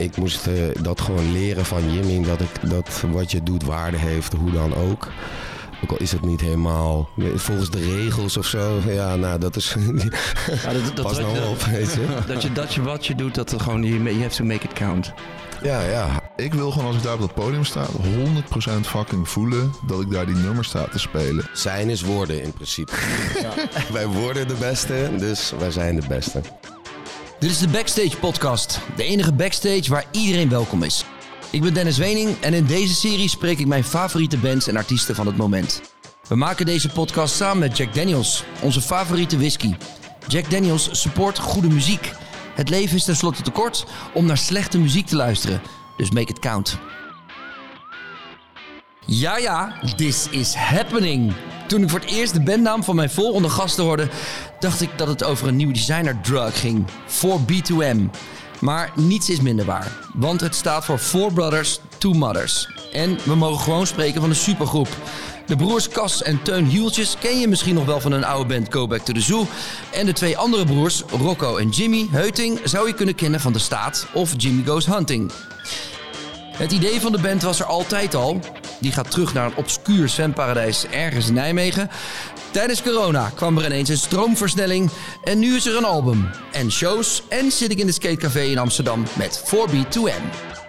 ik moest eh, dat gewoon leren van Jimmy. Dat, ik, dat wat je doet waarde heeft, hoe dan ook. Ook al is het niet helemaal volgens de regels of zo. Ja, nou, dat is. Ja, dat, dat, Pas dat, nou op, weet je. dat je dat je wat je doet, dat er gewoon je you have to make it count. Ja, ja. Ik wil gewoon als ik daar op dat podium sta, 100% fucking voelen dat ik daar die nummers sta te spelen. Zijn is worden in principe. wij worden de beste, dus wij zijn de beste. Dit is de Backstage Podcast. De enige backstage waar iedereen welkom is. Ik ben Dennis Wening en in deze serie spreek ik mijn favoriete bands en artiesten van het moment. We maken deze podcast samen met Jack Daniels, onze favoriete whisky. Jack Daniels support goede muziek. Het leven is tenslotte te kort om naar slechte muziek te luisteren. Dus make it count. Ja, ja, this is happening. Toen ik voor het eerst de bandnaam van mijn volgende gasten hoorde, dacht ik dat het over een nieuwe designer drug ging. 4B2M. Maar niets is minder waar, want het staat voor Four Brothers, Two Mothers. En we mogen gewoon spreken van een supergroep. De broers Cas en Teun Hieltjes ken je misschien nog wel van een oude band Go Back to the Zoo. En de twee andere broers, Rocco en Jimmy Heuting, zou je kunnen kennen van De Staat of Jimmy Goes Hunting. Het idee van de band was er altijd al. Die gaat terug naar een obscuur zwemparadijs ergens in Nijmegen. Tijdens corona kwam er ineens een stroomversnelling en nu is er een album. En shows en zit ik in de skatecafé in Amsterdam met 4B2M.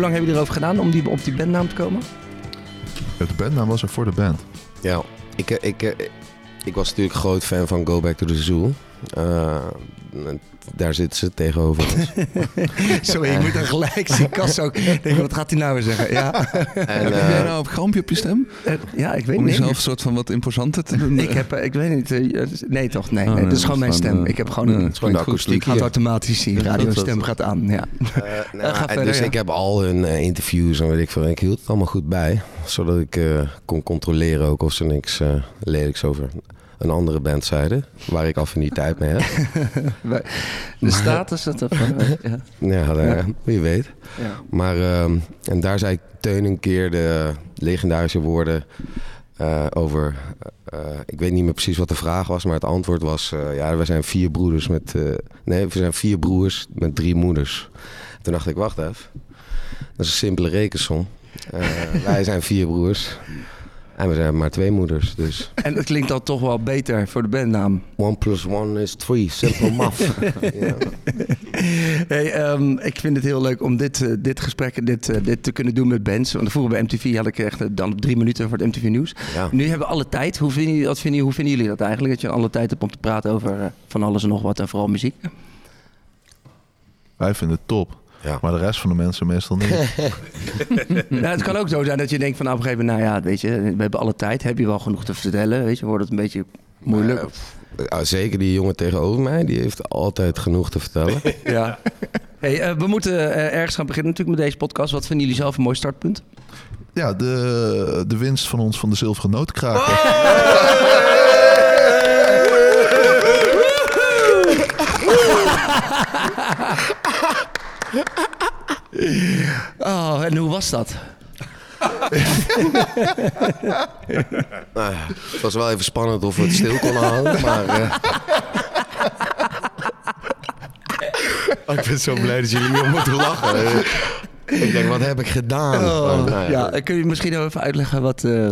Hoe lang hebben jullie erover gedaan om die, op die bandnaam te komen? Ja, De bandnaam was er voor de band. Ja, ik, eh, ik, eh, ik was natuurlijk groot fan van Go Back to the Zoo. Eh, daar zitten ze tegenover. Sorry, ik moet dan gelijk zien. Kas ook. Denk, wat gaat hij nou weer zeggen? Ja, En, Heb eh, jij nou een grampje op je stem? Eh, ja ik weet Om niet. jezelf een soort van wat imposanter te doen? Ik heb, eh, ik weet niet. eh, Nee, toch? Nee, Oh, nee, nee, dat is gewoon mijn stem. Ik heb gewoon een. het gewoon akoestiek gaat automatisch zien. Radiostem gaat aan. Ja. Eh, nou, dus ja. ik heb al hun eh, interviews en weet ik veel. Ik hield het allemaal goed bij. Zodat ik eh, kon controleren ook of ze niks eh, lelijks over een andere band zeiden. Waar ik affiniteit mee heb. De status. Dat, of, eh, ja. ja, wie weet. Ja. Maar ehm, en daar zei Teun een keer de legendarische woorden eh, over. eh, ik weet niet meer precies wat de vraag was, maar het antwoord was: eh, ja, we zijn vier broeders met. eh, nee, we zijn vier broers met drie moeders. Toen dacht ik: wacht even. Dat is een simpele rekensom. Eh, wij zijn vier broers. En we zijn maar twee moeders. Dus En het klinkt dan toch wel beter voor de bandnaam. one plus one is three. Simple math. ja. Hey, ehm, ik vind het heel leuk om dit, eh, dit gesprek en dit, eh, dit te kunnen doen met bands. Want vroeger bij MTV had ik echt eh, dan drie minuten voor het MTV Nieuws. Ja. Nu hebben we alle tijd. Hoe vinden, jullie, wat vinden, jullie- hoe vinden jullie dat eigenlijk? Dat je alle tijd hebt om te praten over van alles en nog wat en vooral muziek. Wij vinden het top. Ja. Maar de rest van de mensen meestal niet. nou, het kan ook zo zijn dat je denkt van nou, op een gegeven moment, nou ja, weet je, we hebben alle tijd. Heb je wel genoeg te vertellen? Weet je, wordt het een beetje moeilijk? Ja, zeker die jongen tegenover mij, die heeft altijd genoeg te vertellen. Ja. Hey, eh, we moeten eh, ergens gaan beginnen natuurlijk met deze podcast. Wat vinden jullie zelf een mooi startpunt? Ja, de, de winst van ons van de zilveren notenkraker. Oh, en hoe was dat? Nou ja, het was wel even spannend of we het stil konden houden, maar... eh, Oh, ik ben zo blij dat jullie niet om moeten lachen. Eh, ik denk, wat heb ik gedaan? Maar, nou ja, ja, kun je misschien nog even uitleggen wat eh,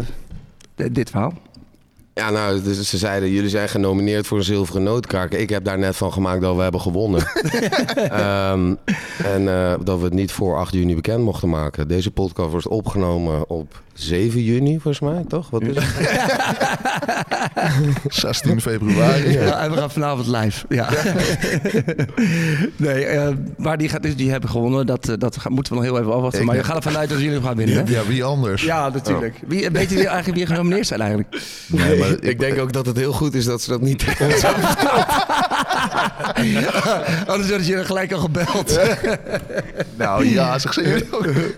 dit verhaal? Ja, nou, dus ze zeiden, jullie zijn genomineerd voor een zilveren nootkaker. Ik heb daar net van gemaakt dat we hebben gewonnen. Ehm, en eh, dat we het niet voor 8 juni bekend mochten maken. Deze podcast wordt opgenomen op 7 juni, volgens mij, toch? Wat is het? 16 februari. Ja. en we gaan vanavond live. Ja. nee, eh, maar die, gaat, dus, die hebben gewonnen. Dat, eh, dat gaan- moeten we nog heel even afwachten. Ik maar je gaat ervan uit dat jullie hem gaan winnen. Ja, wie anders? Ja, natuurlijk. Wie, weten jullie eigenlijk wie er genomineerd zijn eigenlijk? Nee, maar Ik denk ook dat het heel goed is dat ze dat niet tegen ons hebben verteld. Anders hadden ze je gelijk al gebeld. Nou ja, zeg ze jullie.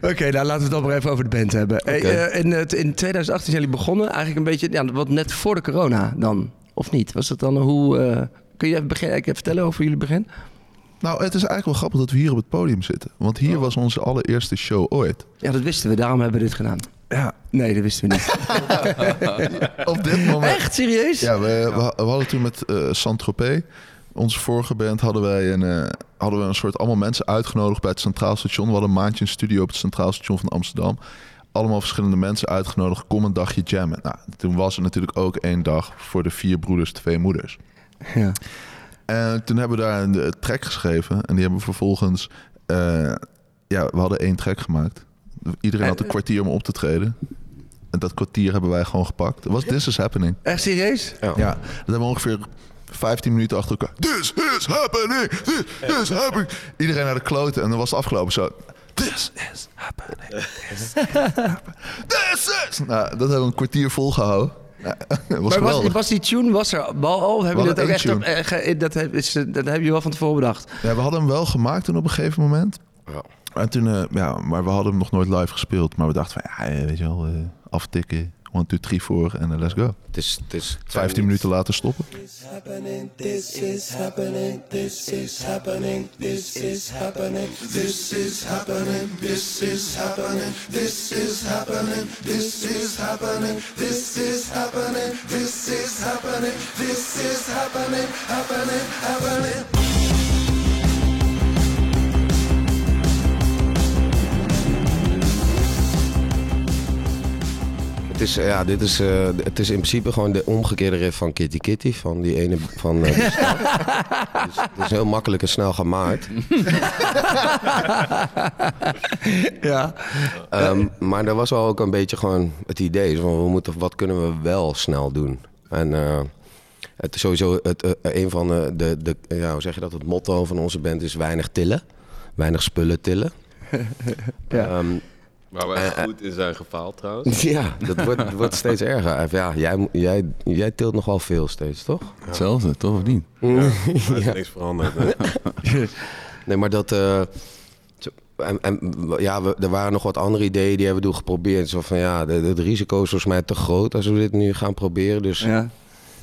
Oké, nou laten we het dan maar even over de band hebben. Hey, eh, in, in 2018 zijn jullie begonnen. Eigenlijk een beetje, ja, wat net voor de corona dan. Of niet? Was het dan hoe... eh, kun je even, begin, even vertellen over jullie begin? Nou, het is eigenlijk wel grappig dat we hier op het podium zitten. Want hier was onze allereerste show ooit. Ja, dat wisten we. Daarom hebben we dit gedaan. Ja, Nee, dat wisten we niet. op dit moment. Echt? Serieus? Ja, we, we, we hadden toen met eh Saint-Tropez, onze vorige band, hadden wij een, eh, hadden we een soort allemaal mensen uitgenodigd bij het Centraal Station. We hadden een maandje een studio op het Centraal Station van Amsterdam. Allemaal verschillende mensen uitgenodigd. Kom een dagje jammen. Nou, toen was er natuurlijk ook één dag voor de vier broeders, twee moeders. Ja. En toen hebben we daar een eh, track geschreven. En die hebben we vervolgens... eh, ja, we hadden één track gemaakt. Iedereen had een kwartier om op te treden. En dat kwartier hebben wij gewoon gepakt. Het was This Is Happening. Echt serieus? Ja, dat hebben we ongeveer 15 minuten achter elkaar. This is happening! This is happening! Iedereen naar de kloten en dan was het afgelopen zo. This is happening! This is happening! This is... Nou, dat hebben we een kwartier volgehouden. Ja, was Maar was, die tune was er al? We jullie dat ook echt op, eh, ge- dat, heb, is, dat heb je wel van tevoren bedacht? Ja, we hadden hem wel gemaakt toen op een gegeven moment. Ja. En toen, eh, ja, maar we hadden hem nog nooit live gespeeld. Maar we dachten van, ja, eh, weet je wel, eh, aftikken. 1, 2, 3, 4 en eh, let's go. Het is, het is 15 minuten later stoppen. happening, this is happening, this is happening, this is happening, this is happening, this is happening, this is happening, this is happening, this is happening, this is happening, this is happening, happening, happening. Het is, ja, dit is, eh, het is in principe gewoon de omgekeerde riff van Kitty Kitty. Van die ene van... eh, dus het is heel makkelijk en snel gemaakt. Ja. Ehm, maar er was wel ook een beetje gewoon het idee van we moeten, wat kunnen we wel snel doen. En eh, het is sowieso het, een van de, de, de ja, hoe zeg je dat? Het motto van onze band is weinig tillen, weinig spullen tillen. Ja. Ehm, Waar wij Eh, goed in zijn gefaald trouwens. ja, dat wordt, wordt steeds erger. Ja, jij, jij, jij tilt nog wel veel steeds, toch? Hetzelfde, toch of niet? Er is niks veranderd. hè? Nee, maar dat. eh, en, en ja, we, er waren nog wat andere ideeën die hebben we toen geprobeerd. Zo van ja, de- het risico is volgens mij te groot als we dit nu gaan proberen. Dus ja.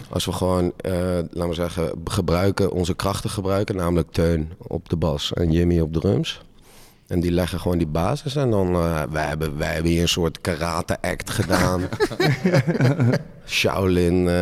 als we gewoon, eh, laten we zeggen, gebruiken, onze krachten gebruiken, namelijk Teun op de bas en Jimmy op drums. En die leggen gewoon die basis. En dan, eh wij, hebben, wij hebben hier een soort karate-act gedaan. Shaolin, eh,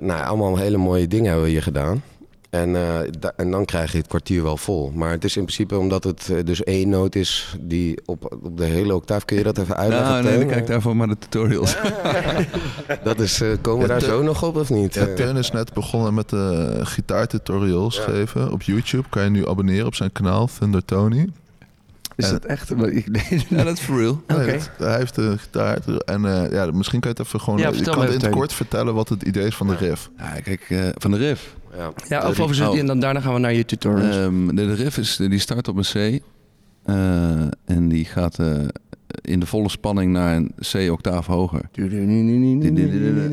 nou, allemaal hele mooie dingen hebben we hier gedaan. En, eh, da- en dan krijg je het kwartier wel vol. Maar het is in principe omdat het dus één noot is die op, op de hele octaaf. Kun je dat even uitleggen? Nou, nee, dan kijk daarvoor maar de tutorials. Dat is, eh, komen we Ja, daar zo nog op of niet? Ja, Teun is net begonnen met uh, gitaartutorials geven op YouTube. Kan je nu abonneren op zijn kanaal, Thunder Tony. Is En- dat echt? maar ik- nee, Ja, dat is for real. Nee, Oké. dat- hij heeft de gitaar. En eh, ja, misschien kan je het even gewoon... Ja, je vertel kan in het kort vertellen wat het idee is van de riff. Ja, kijk, eh, van de riff. ja. Ja, of over Oh. en dan daarna gaan we naar je tutorials. Ehm, de, de riff is, die start op een C. eh, en die gaat eh, in de volle spanning naar een C-octaaf hoger.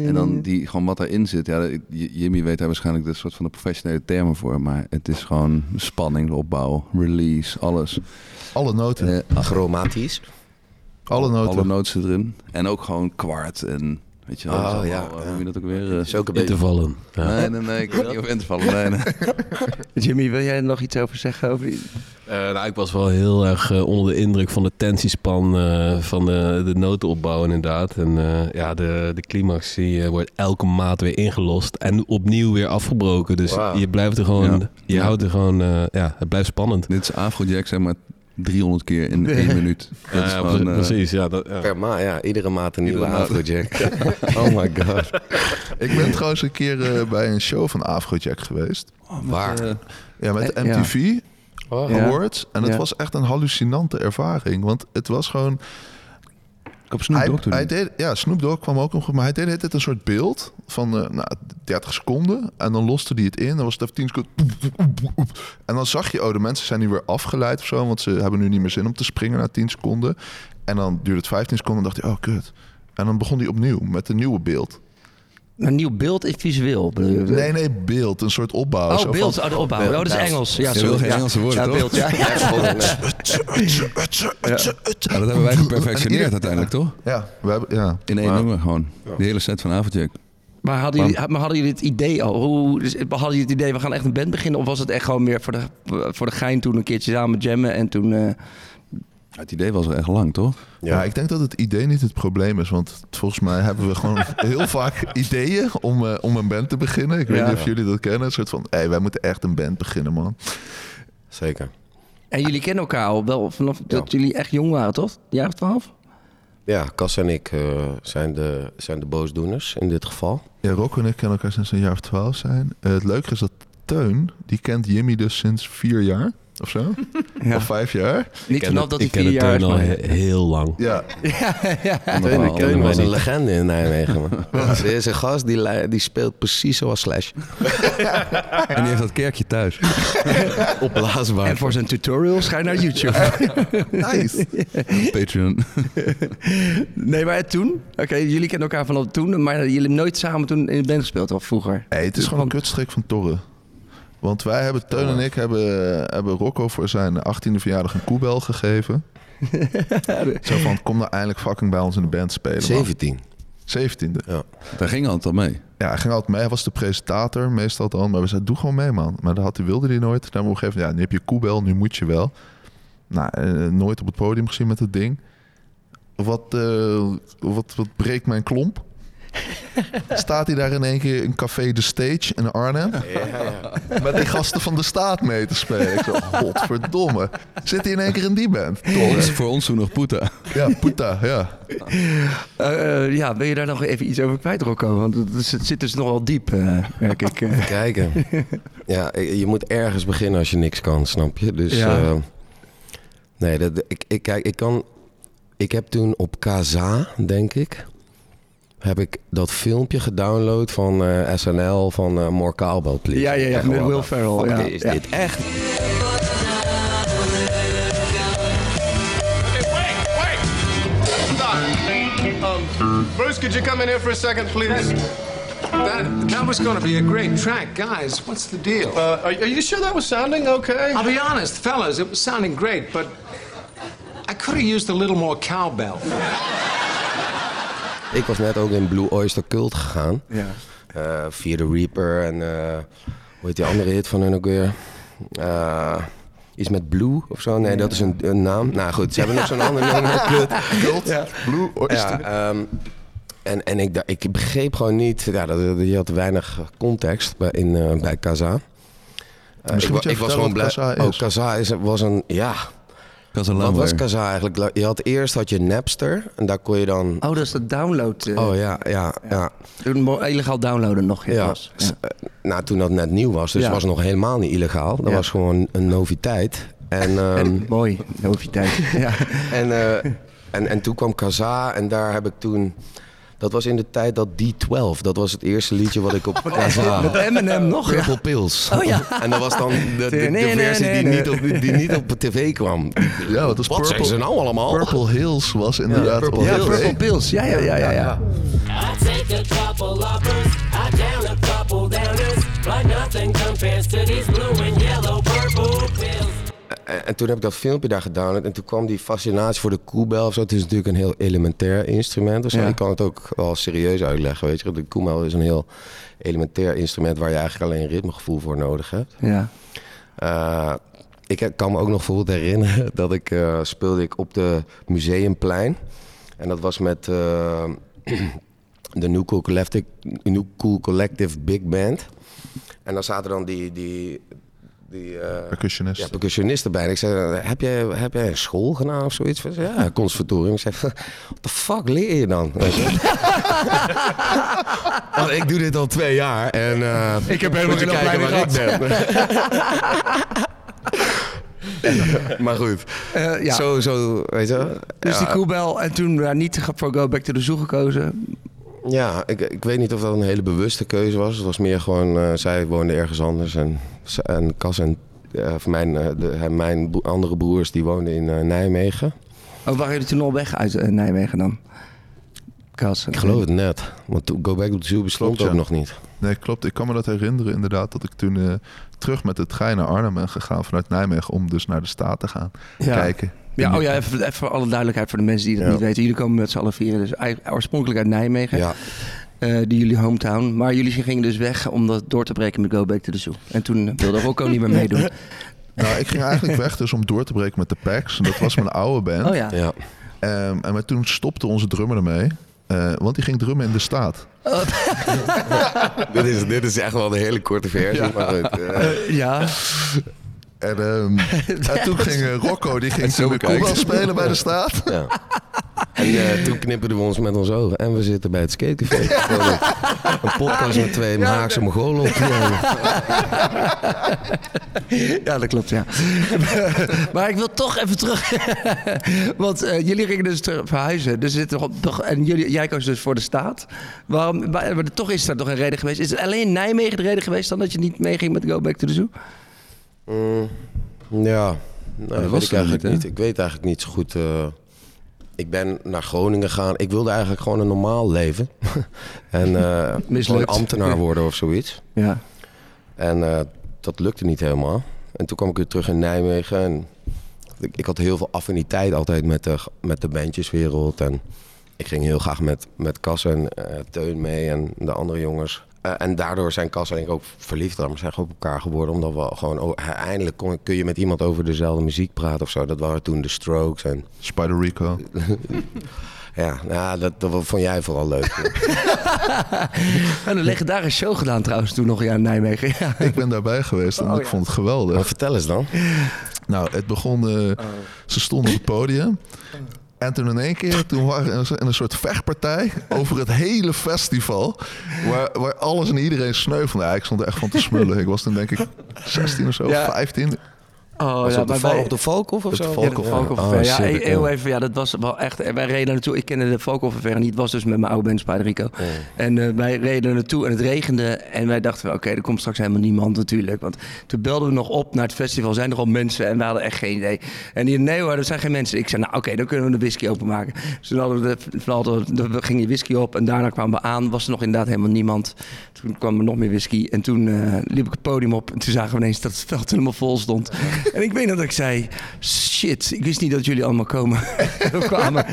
En dan die, gewoon wat erin zit. Ja, Jimmy weet daar waarschijnlijk de soort van de professionele termen voor. Maar het is gewoon spanning, opbouw, release, alles. Alle noten. Eh, Chromatisch. alle noten. Alle noten erin. En ook gewoon kwart en weet je wel. Oh, allemaal, ja, eh, ja. Hoe je dat ook weer... eh, ook een beetje... Intervallen. Ja. Nee, nee, nee, ik weet niet of in te vallen. Nee, nee. Jimmy, wil jij er nog iets over zeggen? Over die... Eh, nou, ik was wel heel erg onder de indruk van de tentiespan eh, van de, de notenopbouw inderdaad. En eh, ja, de, de climax die, eh, wordt elke maat weer ingelost en opnieuw weer afgebroken. Dus je blijft er gewoon, Ja. je Ja. houdt er gewoon, eh, ja, het blijft spannend. Dit is Afrojack, zeg maar 300 keer in één minuut. Dat is Ja, gewoon, pre- eh, precies, ja. Dat, ja. Per ma ja, iedere maand een nieuwe. Afrojack. oh my god. Ik ben trouwens een keer eh, bij een show van Afrojack geweest. Waar? eh, Ja, met de. MTV Oh. Ja. Awards. En het Ja. was echt een hallucinante ervaring. Want het was gewoon... ik op Snoop Dogg hij deed, ja, Snoop Dogg kwam ook nog, maar hij deed tijd een soort beeld van eh, nou, 30 seconden. En dan loste hij het in. Dan was het even 10 seconden. En dan zag je, oh, de mensen zijn nu weer afgeleid of zo. Want ze hebben nu niet meer zin om te springen na 10 seconden. En dan duurde het 15 seconden en dacht hij, oh, kut. En dan begon hij opnieuw met een nieuwe beeld. Een nieuw beeld is visueel. bedoel je? Nee, nee, beeld. Een soort opbouw. Oh, Zo beeld. van- Oh, de opbouw. Oh, dat is Engels. Ja, sorry. wil geen Ja. Engelse woorden, ja, toch? beeld. Ja, ja. Ja, dat hebben wij geperfectioneerd uiteindelijk, toch? Ja, we hebben, ja. In één Maar- nummer gewoon. De hele set van Avondjack. Maar hadden jullie, maar hadden jullie het idee al? Hoe, dus hadden jullie het idee, we gaan echt een band beginnen? Of was het echt gewoon meer voor de, voor de gein toen een keertje samen jammen en toen... eh, Het idee was er echt lang, toch? Ja, ik denk dat het idee niet het probleem is. Want volgens mij hebben we gewoon heel vaak ideeën om, eh, om een band te beginnen. Ik weet Ja. niet of jullie dat kennen. Een soort van, hé, hey, wij moeten echt een band beginnen, man. Zeker. En jullie kennen elkaar al wel vanaf dat jullie echt jong waren, toch? Jaar of twaalf? Ja, Cas en ik eh, zijn, de, zijn de boosdoeners in dit geval. Ja, Rocco en ik kennen elkaar sinds een jaar of twaalf zijn. Eh, het leuke is dat Teun, die kent Jimmy dus sinds vier jaar of zo. Ja. Of vijf jaar. Niet vanaf het- dat hij ik ken vier het jaar is. Teun al he- heel lang. Ja, Teun, Allemaal Teun was een niet. legende in Nijmegen. Man. Er is een gast die, li- die speelt precies zoals Slash. En die heeft dat kerkje thuis. Opblaasbaar. En voor zijn tutorials ga je naar YouTube. nice. Patreon. nee, maar toen? Oké, jullie kennen elkaar vanaf toen, maar jullie hebben nooit samen toen in de band gespeeld, of vroeger? Hey, het is gewoon een kutstreek van Torren. Want wij hebben, Teun en ik hebben, hebben Rocco voor zijn 18e verjaardag een koebel gegeven. Zo van, kom nou eindelijk fucking bij ons in de band spelen. man. 17. 17e. Daar ging altijd al mee. Ja, hij ging altijd mee. Hij was de presentator, meestal dan. Maar we zeiden, doe gewoon mee, man. Maar dat had, hij wilde hij nooit. Dan hebben we moment, ja, nu heb je koebel, nu moet je wel. Nou, eh, nooit op het podium gezien met het ding. Wat, eh, wat, wat breekt mijn klomp? Staat hij daar in één keer in Café De Stage in Arnhem? Met die gasten van de staat mee te spelen. Ik zo, godverdomme. Zit hij in één keer in die band? Voor ons, voor ons toen nog Poeta. Ja, puta, ja. Eh, eh, ja, ben je daar nog even iets over kwijt, Rocco? Want het, is- het zit dus nogal diep, eh, merk ik. eh. Kijken. ja, je moet ergens beginnen als je niks kan, snap je? Dus Ja. eh, nee, dat, ik, ik, kijk, ik kan. Ik heb toen op Kaza, denk ik, heb ik dat filmpje gedownload van eh, SNL van eh More Cowbell, please. Ja, ja, ja, met Will Ferrell, ja, Is ja. dit echt? Um, Bruce, could you come in here for a second, please? That, that was going to be a great track. Guys, what's the deal? Uh, are, are you sure that was sounding okay? I'll be honest, fellas, it was sounding great, but I could have used a little more cowbell. Ik was net ook in Blue Oyster Cult gegaan. Ja. Eh, via The Reaper en eh, hoe heet die andere hit van hun ook weer? Eh, iets met Blue of zo? Nee, dat is een, een naam. Nou goed, ze hebben nog zo'n ander nummer. Cult. Cult, Blue Oyster. Ja, ehm, en en ik, ik begreep gewoon niet... Ja, dat, je had weinig context bij, in, bij Kaza. Misschien ik, was gewoon blij. Kaza Oh, is. Kaza is, was een... Ja, wat was. Kaza eigenlijk? Je had eerst had je Napster en daar kon je dan... Oh, dat is de download. eh, Oh ja, ja, ja. Mo- Illegaal downloaden nog. Ja. Ja, was. s- eh, nou, toen dat net nieuw was, dus Ja. was het nog helemaal niet illegaal. Dat Ja. was gewoon een noviteit. En, ehm, En, mooi, noviteit. ja. en, eh, en, en toen kwam Kaza en daar heb ik toen... Dat was in de tijd dat D12, dat was het eerste liedje wat ik op. Met Eminem nog. Ja. Purple Pills. Oh ja. En dat was dan de, de, versie die. Niet op, die niet op tv kwam. Ja, wat is Wat zijn Purple, ze nou allemaal? Purple Hills was inderdaad Purple Ja, Hills. tv. Purple Pills. Ja, ja, ja, ja. ja. I take a couple uppers, I down a couple downers, but nothing compares to these blue and yellow purple pills. En, en toen heb ik dat filmpje daar gedownload. En toen kwam die fascinatie voor de koebel of zo. Het is natuurlijk een heel elementair instrument. Dus Ja. ik kan het ook wel serieus uitleggen. Weet je. De koebel is een heel elementair instrument... waar je eigenlijk alleen ritmegevoel voor nodig hebt. ja. Eh, ik kan me ook nog bijvoorbeeld herinneren... dat ik eh, speelde ik op de Museumplein. En dat was met eh, de New Cool Collective, New Cool Collective Big Band. En dan zaten dan die... die die, eh, Percussionist. ja, percussionisten bij. En ik zei, heb jij, heb jij een school gedaan of zoiets? Zei, ja, conservatorium. Ik zei, what the fuck leer je dan? Weet je? Want ik doe dit al twee jaar en eh, Ik heb helemaal geen opleiding ben. maar goed, Eh, ja. zo, zo, weet je. Dus die ja, koebel en toen ja, niet voor Go Back to the Zoo gekozen. Ja, ik, ik weet niet of dat een hele bewuste keuze was. Het was meer gewoon, eh, zij woonde ergens anders. En, en Cas en eh, van mijn, eh, de, mijn andere broers, die woonden in eh, Nijmegen. Oh, waren jullie toen al weg uit Nijmegen dan? Cas. Ik geloof het net. Want toen Go Back to the Zoo bestond ja. ook nog niet. Nee, klopt. Ik kan me dat herinneren inderdaad. Dat ik toen eh, terug met de trein naar Arnhem ben gegaan vanuit Nijmegen. Om dus naar de Staat te gaan Ja. kijken. Ja, oh ja, even, even voor alle duidelijkheid voor de mensen die dat Ja. niet weten. Jullie komen met z'n allen vieren, dus eigenlijk oorspronkelijk uit Nijmegen. Ja, eh, die jullie hometown. Maar jullie gingen dus weg om dat door te breken met Go Back to the Zoo. En toen wilde Rocco niet meer meedoen. Nou, ik ging eigenlijk weg dus om door te breken met de Pax. Dat was mijn oude band. Oh ja. ja. Ehm, en maar toen stopte onze drummer ermee. eh, want die ging drummen in de staat. dit, is, dit is echt wel een hele korte versie. Maar goed, eh, Eh, ja. En, ehm, en toen ging eh, Rocco, die ging zo spelen bij de staat. ja. En eh, toen knipperden we ons met ons ogen. En we zitten bij het skatecafé. Een, een podcast met twee Haagse Mongolen op. Ja, dat klopt, ja. maar ik wil toch even terug. Want eh, jullie gingen dus terug verhuizen. Dus zit toch, toch, en jullie, jij koos dus voor de staat. Waarom, maar, maar toch is er toch een reden geweest. Is het alleen Nijmegen de reden geweest dan dat je niet meeging met Go Back to the Zoo? Mm, ja, nou, dat was weet ik eigenlijk niet. Ik weet eigenlijk niet zo goed. eh, ik ben naar Groningen gegaan. Ik wilde eigenlijk gewoon een normaal leven. en Mislukt. ambtenaar worden of zoiets. Ja. En eh, dat lukte niet helemaal. En toen kwam ik weer terug in Nijmegen. En ik, ik had heel veel affiniteit altijd met de, met de bandjeswereld. En ik ging heel graag met, met Cas en Teun mee en de andere jongens. Eh, en daardoor zijn Cas en ik ook verliefd aan zijn op elkaar geworden. Omdat we gewoon oh, eindelijk kon, kun je met iemand over dezelfde muziek praten of zo. Dat waren toen de Strokes. En Spider Rico. ja, nou, dat, dat vond jij vooral leuk. En een legendarische show gedaan trouwens toen nog ja, in Nijmegen. Ja. Ik ben daarbij geweest en Oh, ik ja. vond het geweldig. maar vertel eens dan. Nou, het begon... eh, Ze stonden op het podium. En toen in één keer, toen waren we in een soort vechtpartij over het hele festival. Waar, waar alles en iedereen sneuvelde. Ja, ik stond er echt van te smullen. Ik was toen denk ik 16 of zo, Ja. 15. Oh, Was ja, op, de val, wij- op de Valkhof of de zo? Ja, de Valkhof Oh, ja, shit, heel ja. even. Ja, dat was wel echt. en Wij reden er naartoe. Ik kende de Valkhof Fair niet. Was dus met mijn oude band Spider Rico. En eh, wij reden er naartoe en het regende. En wij dachten, oké, er komt straks helemaal niemand natuurlijk. Want toen belden we nog op naar het festival. Zijn er al mensen? En we hadden echt geen idee. En die, nee hoor, er zijn geen mensen. Ik zei, nou oké, dan kunnen we de whisky openmaken. Dus toen hadden we, de, hadden we, de- ging die whisky op. En daarna kwamen we aan. Was er nog inderdaad helemaal niemand. Toen kwam er nog meer whisky. En toen eh, liep ik het podium op. En toen zagen we ineens dat het veld helemaal vol stond. En ik weet dat ik zei, shit, ik wist niet dat jullie allemaal komen. kwamen.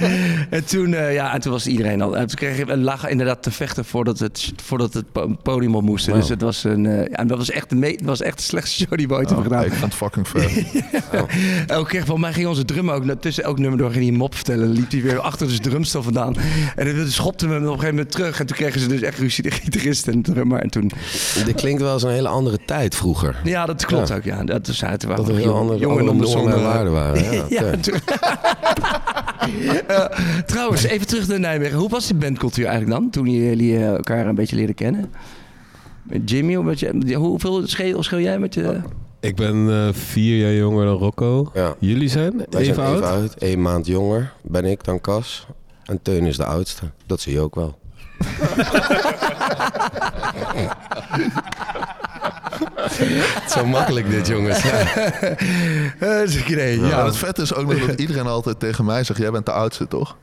En toen, eh, ja, en toen was iedereen al. En toen kregen we lagen inderdaad te vechten voordat het, voordat het po- podium op moest. Dus het was een, eh, ja, dat was echt de, me- het was echt de slechtste show die we ooit hebben gedaan. Ik vond het fucking vet. Elke keer van mij ging onze drum ook na- tussen elk nummer door ging hij een mop vertellen. Dan liep hij weer achter de drumstel vandaan. En dan schopten we hem op een gegeven moment terug. En toen kregen ze dus echt ruzie, de gitarist en de drummer. En toen, Dit klinkt wel als een hele andere tijd vroeger. ja, dat klopt Ja. ook. Ja, dat is uit. Dat er heel andere, jongen andere waren. Ja, Ja, Eh, trouwens, even terug naar Nijmegen. Hoe was die bandcultuur eigenlijk dan? Toen jullie eh, elkaar een beetje leerden kennen? Met Jimmy, met je, hoeveel scheel, scheel jij met je... Ik ben eh, vier jaar jonger dan Rocco. Ja. Jullie zijn Wij even zijn oud? even oud. Eén maand jonger ben ik dan Cas. En Teun is de oudste. Dat zie je ook wel. Zo makkelijk dit, jongens. Ja. Ja. ja. het vet is ook nog dat iedereen altijd tegen mij zegt... jij bent de oudste, toch?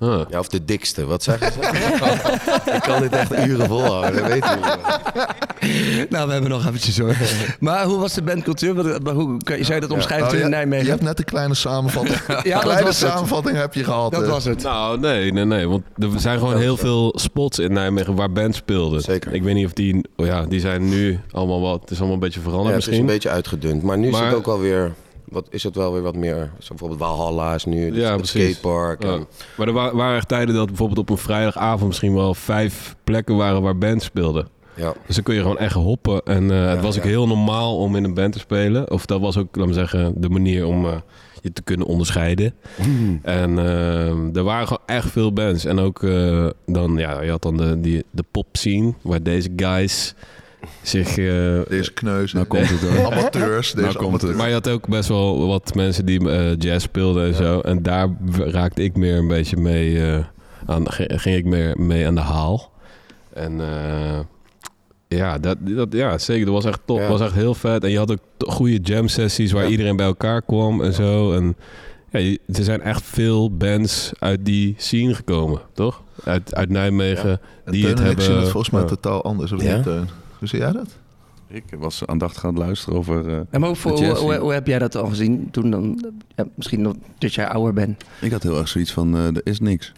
Huh. Ja, of de dikste. Wat zeggen ze? ik kan dit echt uren volhouden. Dat weet je Nou, we hebben nog eventjes hoor. Maar hoe was de bandcultuur? Hoe kan je, zou je dat omschrijven Nou, in je, Nijmegen? je hebt net een kleine samenvatting. Ja, een dat kleine het. samenvatting heb je gehad. Dat eh. was het. Nou, nee, nee, nee. Want er zijn gewoon heel veel spots in Nijmegen waar bands speelden. Zeker. Ik weet niet of die... Oh ja, die zijn nu allemaal wat... Het is allemaal een beetje veranderd Ja, het is misschien. een beetje uitgedund. Maar nu is Maar- het ook wel weer... Wat, is het wel weer wat meer... Zo bijvoorbeeld Valhalla is nu. Ja, het skatepark. Ja. En, Maar er wa- waren echt tijden dat bijvoorbeeld op een vrijdagavond misschien wel vijf plekken waren waar bands speelden. ja. Dus dan kun je gewoon echt hoppen. En eh, het was ook heel normaal om in een band te spelen. Of dat was ook, laat me zeggen, de manier om eh, je te kunnen onderscheiden. En eh, er waren gewoon echt veel bands. En ook dan, ja, je had dan de, die, de pop scene, waar deze guys zich... eh, Deze kneuzen. Nou komt het hoor. Amateurs. Deze Nou komt het. amateurs. maar je had ook best wel wat mensen die eh, jazz speelden en zo. En daar raakte ik meer een beetje mee eh, aan. Ging ik meer mee aan de haal. En eh, ja, dat, dat, ja, zeker. Dat was echt top. Ja. was echt heel vet. En je had ook goede jam sessies waar Ja. iedereen bij elkaar kwam en zo. En Ja, er zijn echt veel bands uit die scene gekomen, toch? Uit, uit Nijmegen, En die het en ik hebben... zien het volgens mij totaal anders. Of Ja? niet? Hoe zie jij dat? Ik was aandachtig aan het luisteren over eh, En maar hoe, de hoe, heb jij dat al gezien toen dan? Ja, misschien nog dat jij ouder bent. Ik had heel erg zoiets van, eh, er is niks.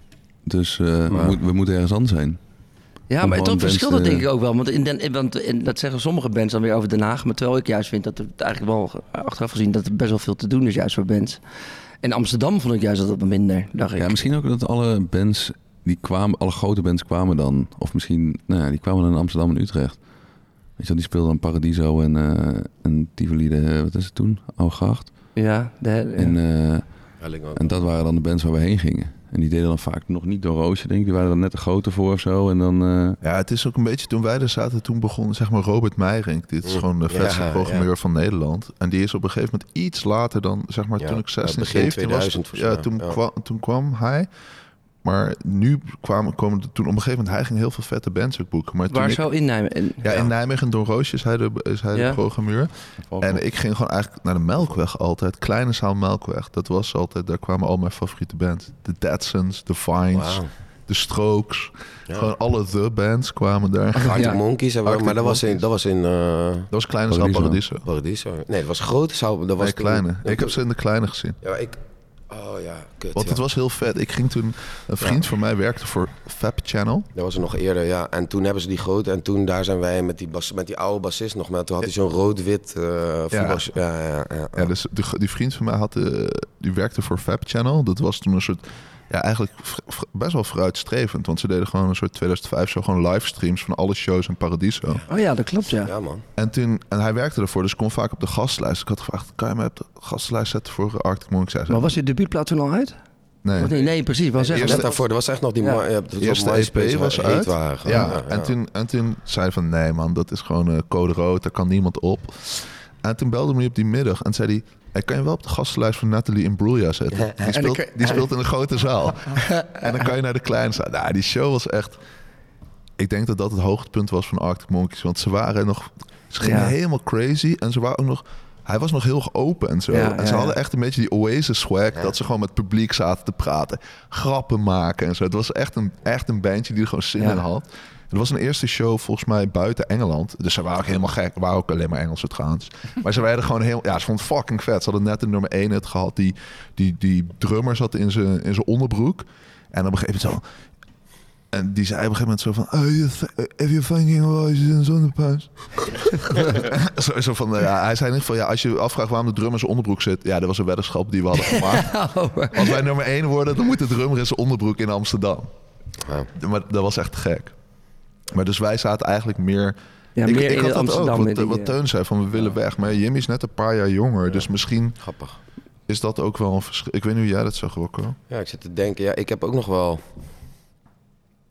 Dus eh, we, Ja. moet- we moeten ergens anders zijn. Ja, Om maar toch verschilt dat denk ik ook wel. Want, in den, in- want in, dat zeggen sommige bands dan weer over Den Haag. Maar terwijl ik juist vind dat er eigenlijk wel achteraf gezien... dat er best wel veel te doen is juist voor bands. In Amsterdam vond ik juist dat wat minder, dacht ik. Ja, misschien ook dat alle bands die kwamen, alle grote bands kwamen dan, of misschien, nou ja, die kwamen dan in Amsterdam en Utrecht. Weet je wel, die speelden dan Paradiso en, eh en Tivoli, de, wat is het toen? Oude Gracht. Ja, de, ja. En, eh, Helling ook. en dat waren dan de bands waar we heen gingen. En die deden dan vaak nog niet door Roosje, denk ik. Die waren dan net te groter voor of zo. En dan, eh, Ja, het is ook een beetje toen wij er zaten, toen begon zeg maar Robert Meijering. Dit is Mm. gewoon de vetste ja. programmeur van Nederland. En die is op een gegeven moment iets later dan, zeg maar, Ja, toen ik ja, 16, begin 17 was. 2000 volgens Ja, toen, ja. Kwam, toen kwam hij. Maar nu kwamen, komen er toen op een gegeven moment, hij ging heel veel vette bands ook boeken. Maar toen Waar ik- zo in Nijmegen? Ja, in Nijmegen, Don Roosje is hij de, is hij Ja. de programmeur. En ik ging gewoon eigenlijk naar de Melkweg altijd. Kleine zaal Melkweg. Dat was altijd, daar kwamen al mijn favoriete bands. De Dadsons, de Vines, Wauw. de Strokes. Ja. Gewoon alle The bands kwamen daar. Arctic Ja. Monkeys Arctic maar dat was in, dat was in eh, Dat was Kleine zaal Paradiso. Paradiso. Paradiso. Nee, dat was grote zaal. Dat was Nee, kleine. Ik heb ze in de kleine gezien. Ja, ik... Oh ja, kut. Want ja. het was heel vet. Ik ging toen... Een vriend van mij werkte voor Fab Channel. Dat was er nog eerder, ja. En toen hebben ze die grote. En toen daar zijn wij met die, bas, met die oude bassist nog met. Toen had hij zo'n rood-wit voetbal. Ja, ja, ja. Ja, dus die, die vriend van mij had, eh, die werkte voor Fab Channel. Dat was toen een soort... Ja, eigenlijk best wel vooruitstrevend. Want ze deden gewoon een soort 2005 zo gewoon livestreams van alle shows in Paradiso. Oh ja, dat klopt, ja. Ja, man. En, toen, en hij werkte ervoor, dus ik kon vaak op de gastlijst. Ik had gevraagd, kan je mij op de gastlijst zetten voor Arctic Monkeys? Zei, Maar was je debuutplaat toen al uit? nee. Nee, nee, precies. Wel zeggen. Net daarvoor, er was echt nog die... Ja. Ja, dat Eerste EP was uit. Ja, En, toen, en toen zei hij van, nee man, dat is gewoon eh, code rood, daar kan niemand op. En toen belde hij me op die middag en zei hij... Hij kan je wel op de gastenlijst van Nathalie Imbruglia zetten. Die speelt, ik- die speelt in een grote zaal. en dan kan je naar de kleine zaal. Nou, die show was echt... Ik denk dat dat het hoogtepunt was van Arctic Monkeys. Want ze waren nog... Ze gingen Ja. helemaal crazy. En ze waren ook nog... Hij was nog heel open en zo. Ja, en ze ja, hadden ja. echt een beetje die Oasis swag. Dat ze gewoon met het publiek zaten te praten. Grappen maken en zo. Het was echt een, echt een bandje die er gewoon zin Ja. in had. Het was een eerste show volgens mij buiten Engeland. Dus ze waren ook helemaal gek. Waren ook alleen maar Engelse trouwens. Maar ze werden gewoon heel... Ja, ze vond het fucking vet. Ze hadden net de nummer 1 het gehad. Die, die, die drummer zat in zijn in zijn onderbroek. En op een gegeven moment zo... En die zei op een gegeven moment zo van... Oh, you if about it in zonnepuis. zo, zo van, eh, ja, hij zei in ieder geval... Ja, als je afvraagt waarom de drummer in zijn onderbroek zit... Ja, dat was een weddenschap die we hadden gemaakt. Als wij nummer 1 worden, dan moet de drummer in zijn onderbroek in Amsterdam. Ja. Maar dat was echt gek. Maar dus wij zaten eigenlijk meer... Ja, ik, meer ik in had dat Amsterdam. ook, met wat, die, wat eh, Teun zei, van we willen weg. Maar Jimmy is net een paar jaar jonger. Dus misschien Grappig. is dat ook wel een verschil. Ik weet niet hoe jij dat zag, Rocco. Ja, ik zit te denken. Ja, ik heb ook nog wel...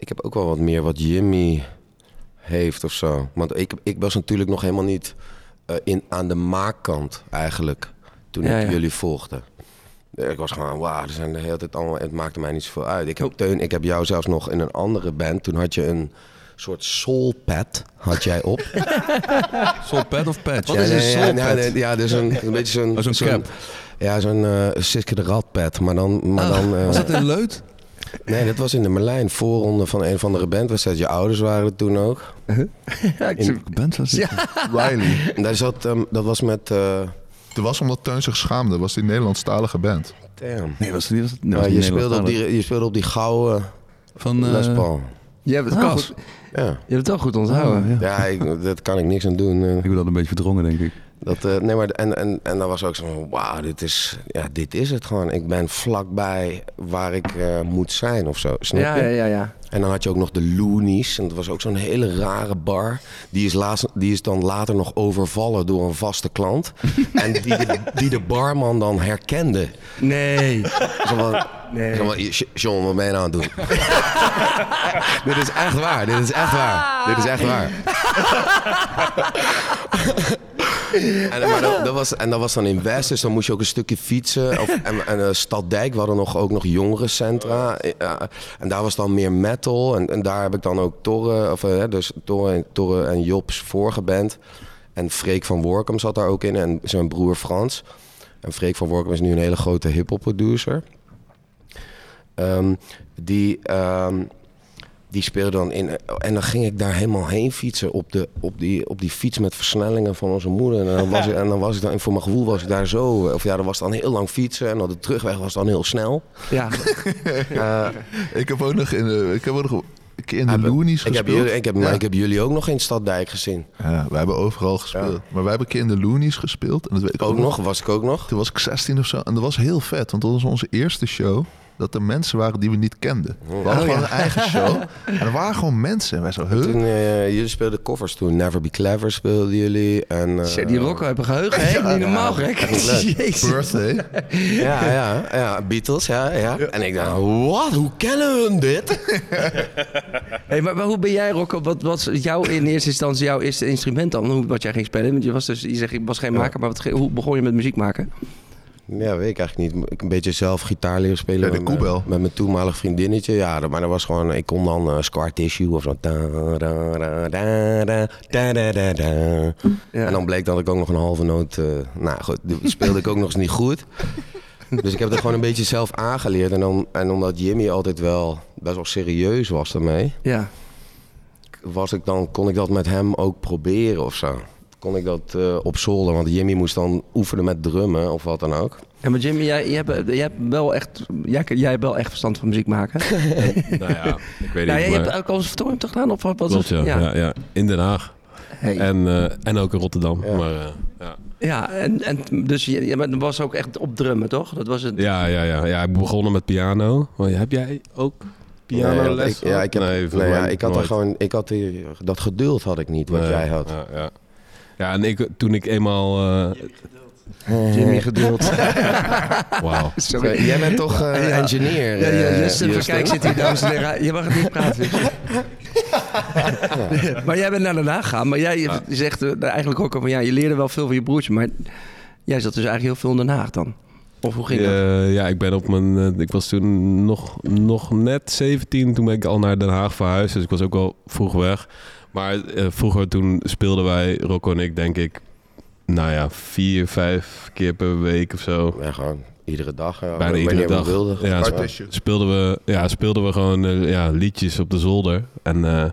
Ik heb ook wel wat meer wat Jimmy heeft of zo. Want ik, ik was natuurlijk nog helemaal niet eh, in, aan de maakkant eigenlijk. Toen Ja, ik ja. jullie volgde. Ik was gewoon, wauw, er zijn de hele tijd allemaal... Het maakte mij niet zoveel uit. Ik heb, Teun, ik heb jou zelfs nog in een andere band. Toen had je een soort soulpad had jij op. Soul pad of patch? Wat is een soulpad? nee, nee, ja, dus een, een beetje zo'n... Oh, zo'n cap. Ja, zo'n eh Siske de Radpad. Maar dan... Maar dan eh, Was dat in Leut? Nee, dat was in de Merlijn. Voorronde van een of andere bandwedstrijd. Je ouders waren er toen ook. ja, ik In, Band was dit? Riley. daar zat, ehm, dat was met... eh Dat was omdat Teun zich schaamde. was die Nederlandstalige band. damn. Nee, was het niet? Was het, nee, Ja, was je, niet speelde op die, je speelde op die gouden Van eh, Les Paul. Je hebt het goed, Ja, je hebt het wel goed onthouden. Ja. ja ik, daar kan ik niks aan doen. eh. Ik ben dat een beetje verdrongen, denk ik. Dat, eh, nee, maar, en, en, en dan was ook zo van, wauw, dit is, ja, dit is het gewoon. Ik ben vlakbij waar ik eh, moet zijn of zo, snap Ja, je? ja, ja, ja. En dan had je ook nog de Loonies. En dat was ook zo'n hele rare bar. Die is, laatst, die is dan later nog overvallen door een vaste klant. en die de, die de barman dan herkende. Nee. Zo van, Nee. zo van, "J- John, wat ben je nou aan het doen? dit is echt waar. Dit is echt waar. Dit is echt waar. En, maar dat, dat was, en dat was dan in West, dus dan moest je ook een stukje fietsen. Of, en en eh, Staddijk, we hadden nog, ook nog jongerencentra. Eh, en daar was dan meer metal. En, en daar heb ik dan ook Torre, of, eh, dus Torre, Torre en Jobs vorige band. En Freek van Workum zat daar ook in en zijn broer Frans. En Freek van Workum is nu een hele grote hip-hop producer. Ehm, die, ehm, die speelde dan in. En dan ging ik daar helemaal heen fietsen op, de, op, die, op die fiets met versnellingen van onze moeder. En dan was, ik, en dan was ik dan, voor mijn gevoel was ik daar zo. Of ja, dan was dan heel lang fietsen. En dan de terugweg was dan heel snel. Ja. Eh, Ik heb ook nog in de, ik heb ook nog een keer in de Loonies ik heb, gespeeld. jullie, ik, heb, Ja. ik heb jullie ook nog in Staddijk gezien. Ja, wij hebben overal gespeeld. Maar wij hebben een keer in de Loonies gespeeld. En dat weet ik Ook nog, was ik ook nog. Toen was ik 16 of zo. En dat was heel vet. Want dat was onze eerste show. Dat er mensen waren die we niet kenden. We hadden Oh, gewoon ja. een eigen show. En er waren gewoon mensen. En wij zo, huh? Toen, eh, jullie speelden covers toen. Never Be Clever speelden jullie. En, eh, Shit, die Rocco heeft een geheugen, hè? Niet normaal, gek. Birthday. Ja, ja, ja, Beatles, ja, ja. En ik dacht, wat? Hoe kennen hun dit? Hey, maar, maar hoe ben jij, Rocco? Wat was jouw in eerste instantie jouw eerste instrument dan? Hoe, wat jij ging spelen? Want je was dus, je zegt, ik was geen maker, maar wat, hoe begon je met muziek maken? Ja, weet ik eigenlijk niet. Ik een beetje zelf gitaar leren spelen. Met, mijn, met mijn toenmalig vriendinnetje. Ja, maar dat was gewoon... Ik kon dan uh, Tissue of zo. En dan bleek dat ik ook nog een halve noot... Eh, nou goed, speelde ik ook nog eens niet goed. Dus ik heb dat gewoon een beetje zelf aangeleerd. En, om, en omdat Jimmy altijd wel best wel serieus was daarmee... Ja. Was ik dan, kon ik dat met hem ook proberen of zo. Kon ik dat eh, op zolder, want Jimmy moest dan oefenen met drummen of wat dan ook. Ja, maar Jimmy, jij, jij, hebt, jij hebt wel echt, jij, jij hebt wel echt verstand van muziek maken. Nou ja, ik weet nou, niet. jij maar- hebt ook conservatorium toch gedaan? Of wat was Klopt, het? ja. Ja. Ja, In Den Haag. Hey. En, eh, en ook in Rotterdam. Ja. Maar, eh, ja. Ja, en, en dus je, ja, maar dat was ook echt op drummen, toch? Dat was het. Ja, ja, ja, ja. Ik begonnen met piano. Maar heb jij ook piano Nee, ik, ja, ik heb, nee, nee, ja, ik had er gewoon, ik had die, dat geduld had ik niet wat Nee, jij had. Ja, ja. Ja en ik, toen ik eenmaal... eh, Jimmy geduld. Wauw. Sorry. Jij bent toch Ja. engineer? Ja, ja, eh, Justin van Justin? Kijk zit hier, dames en heren. Je mag het niet praten. maar jij bent naar Den Haag gegaan. Maar jij je zegt eh, eigenlijk ook al van... Ja, je leerde wel veel van je broertje. Maar jij zat dus eigenlijk heel veel in Den Haag dan. Of hoe ging dat? Eh, ja, ik ben op mijn. ik was toen nog, nog net 17. Toen ben ik al naar Den Haag verhuisd. Dus ik was ook wel vroeg weg. Maar eh, vroeger toen speelden wij, Rocco en ik, denk ik. Nou ja, vier, vijf keer per week of zo. Ja, gewoon iedere dag. Ja, Bijna wanneer iedere we dag. Ja, speelden we, ja, speelden we gewoon eh, ja, liedjes op de zolder. En eh,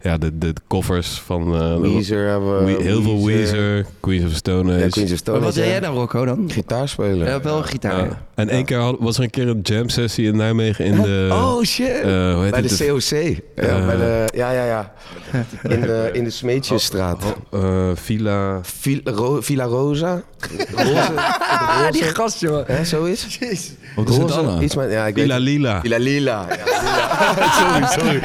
ja, de, de covers van... eh, Weezer hebben we. Heel veel Weezer, Queens of Stone Age. Ja, Queens of Stone Maar wat deed ja. jij dan, Rocco, dan? Gitaar spelen. Ja, wel gitaar. Ja. ja. En één keer had- was er een keer een jam sessie in Nijmegen in de... oh shit! eh, hoe heet bij de COC. Ja, Eh, bij de, ja, ja, ja. In de, in de Smeetjesstraat. Eh, Villa... Villa, Ro- Villa Rosa. Roze. Ah, die gast, joh. Hè, zoiets? Wat is het Roze, dan? Iets met, ja, ik weet Villa Lila. Villa Lila. Ja, sorry, sorry.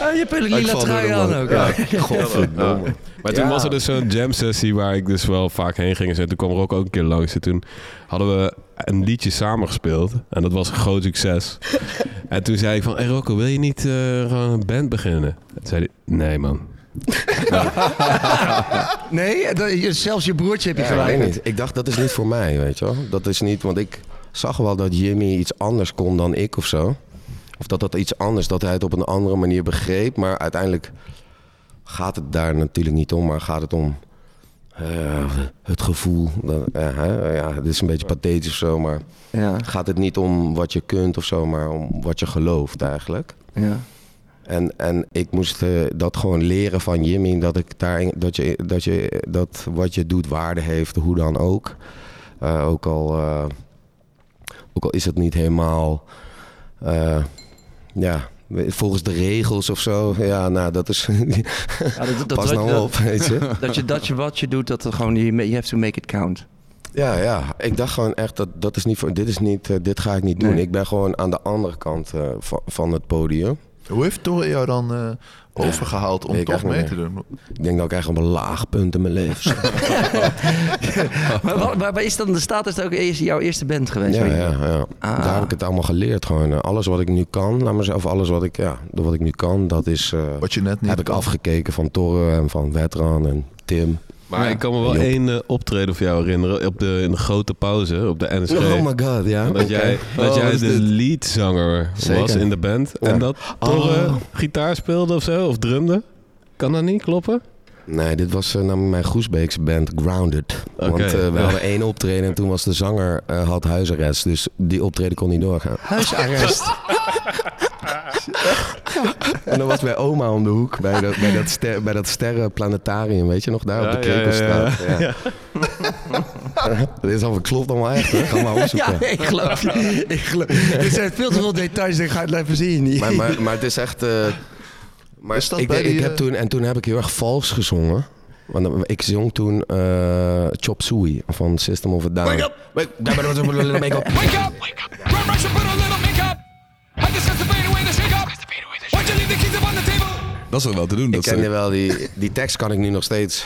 Ah, je hebt een lila trui aan ook. Ja, Ja. godverdomme. Maar toen Ja. was er dus zo'n jam sessie waar ik dus wel vaak heen ging. En toen kwam Rock ook een keer langs. En toen hadden we een liedje samen gespeeld. En dat was een groot succes. en toen zei ik van, hey Rocco, wil je niet eh, gewoon een band beginnen? En toen zei hij, nee man. Nee, dat- zelfs je broertje heb je Ja, ik gelijk. weet niet. Ik dacht, dat is niet voor mij, weet je wel. Dat is niet, want ik zag wel dat Jimmy iets anders kon dan ik of zo. Of dat dat iets anders, dat hij het op een andere manier begreep. Maar uiteindelijk gaat het daar natuurlijk niet om, maar gaat het om eh, het gevoel. Dat, ja, het is een beetje pathetisch of zo, maar Ja, gaat het niet om wat je kunt of zo, maar om wat je gelooft eigenlijk. ja. En, en ik moest eh, dat gewoon leren van Jimmy. Dat, ik daar, dat, je, dat, je, dat wat je doet waarde heeft, hoe dan ook. Eh, ook, al, eh, ook al is het niet helemaal... eh, ja, volgens de regels of zo. Ja, nou, dat is... Ja, dat, dat, Pas dat, nou dat- op, weet je. Dat je, dat je wat je doet, dat er gewoon, je you have to make it count. Ja, ja. Ik dacht gewoon echt, dat, dat is niet voor, dit, is niet, eh, dit ga ik niet doen. Nee. Ik ben gewoon aan de andere kant eh, van, van het podium. Hoe heeft Torre jou dan eh, overgehaald om toch mee te doen? Ik denk dat ik echt op een laag punt in mijn leven sta. maar, wat- maar, maar is dan de status ook eerst jouw eerste band geweest? Ja, weet je? ja, ja. Ah. Daar heb ik het allemaal geleerd. Gewoon, eh, alles wat ik nu kan, laat maar zeggen, of alles wat ik, ja, wat ik nu kan, dat is, eh, Wat je net niet heb ik afgekeken van Torre en van Wetran en Tim. Maar ik kan me wel Job. één eh, optreden van jou herinneren. Op de, in de grote pauze, op de NSG. Oh my god, ja. Dat jij, dat Oh, jij de dit? leadzanger Zeker. was in de band. Ja. En dat Torre Oh. gitaar speelde of zo, of drumde. Kan dat niet kloppen? Nee, dit was eh, namelijk mijn Groesbeekse band Grounded. Want eh, we ja. hadden één optreden en toen was de zanger eh, had huisarrest. Dus die optreden kon niet doorgaan. Huisarrest. En dan was bij oma om de hoek, bij dat, bij dat, ster, bij dat sterrenplanetarium, weet je nog, daar op de ja, ja, Krekelstraat. ja. Ja, Dit is al, klopt allemaal echt, hè? Ga maar opzoeken. Ja, ik geloof je. Ik geloof. Er zijn veel te veel details, ik ga het even zien. Maar, maar, maar het is echt... eh, maar Is dat ik, bij ik die, heb eh, toen, en toen heb ik heel erg vals gezongen. Want ik zong toen eh Chop Suey van System of a Down. Wake up! Wake, make up! Wake up! Wake up! Run, rush, Dat is wel te doen? Ik Dat kende ze- wel die, die tekst kan ik nu nog steeds.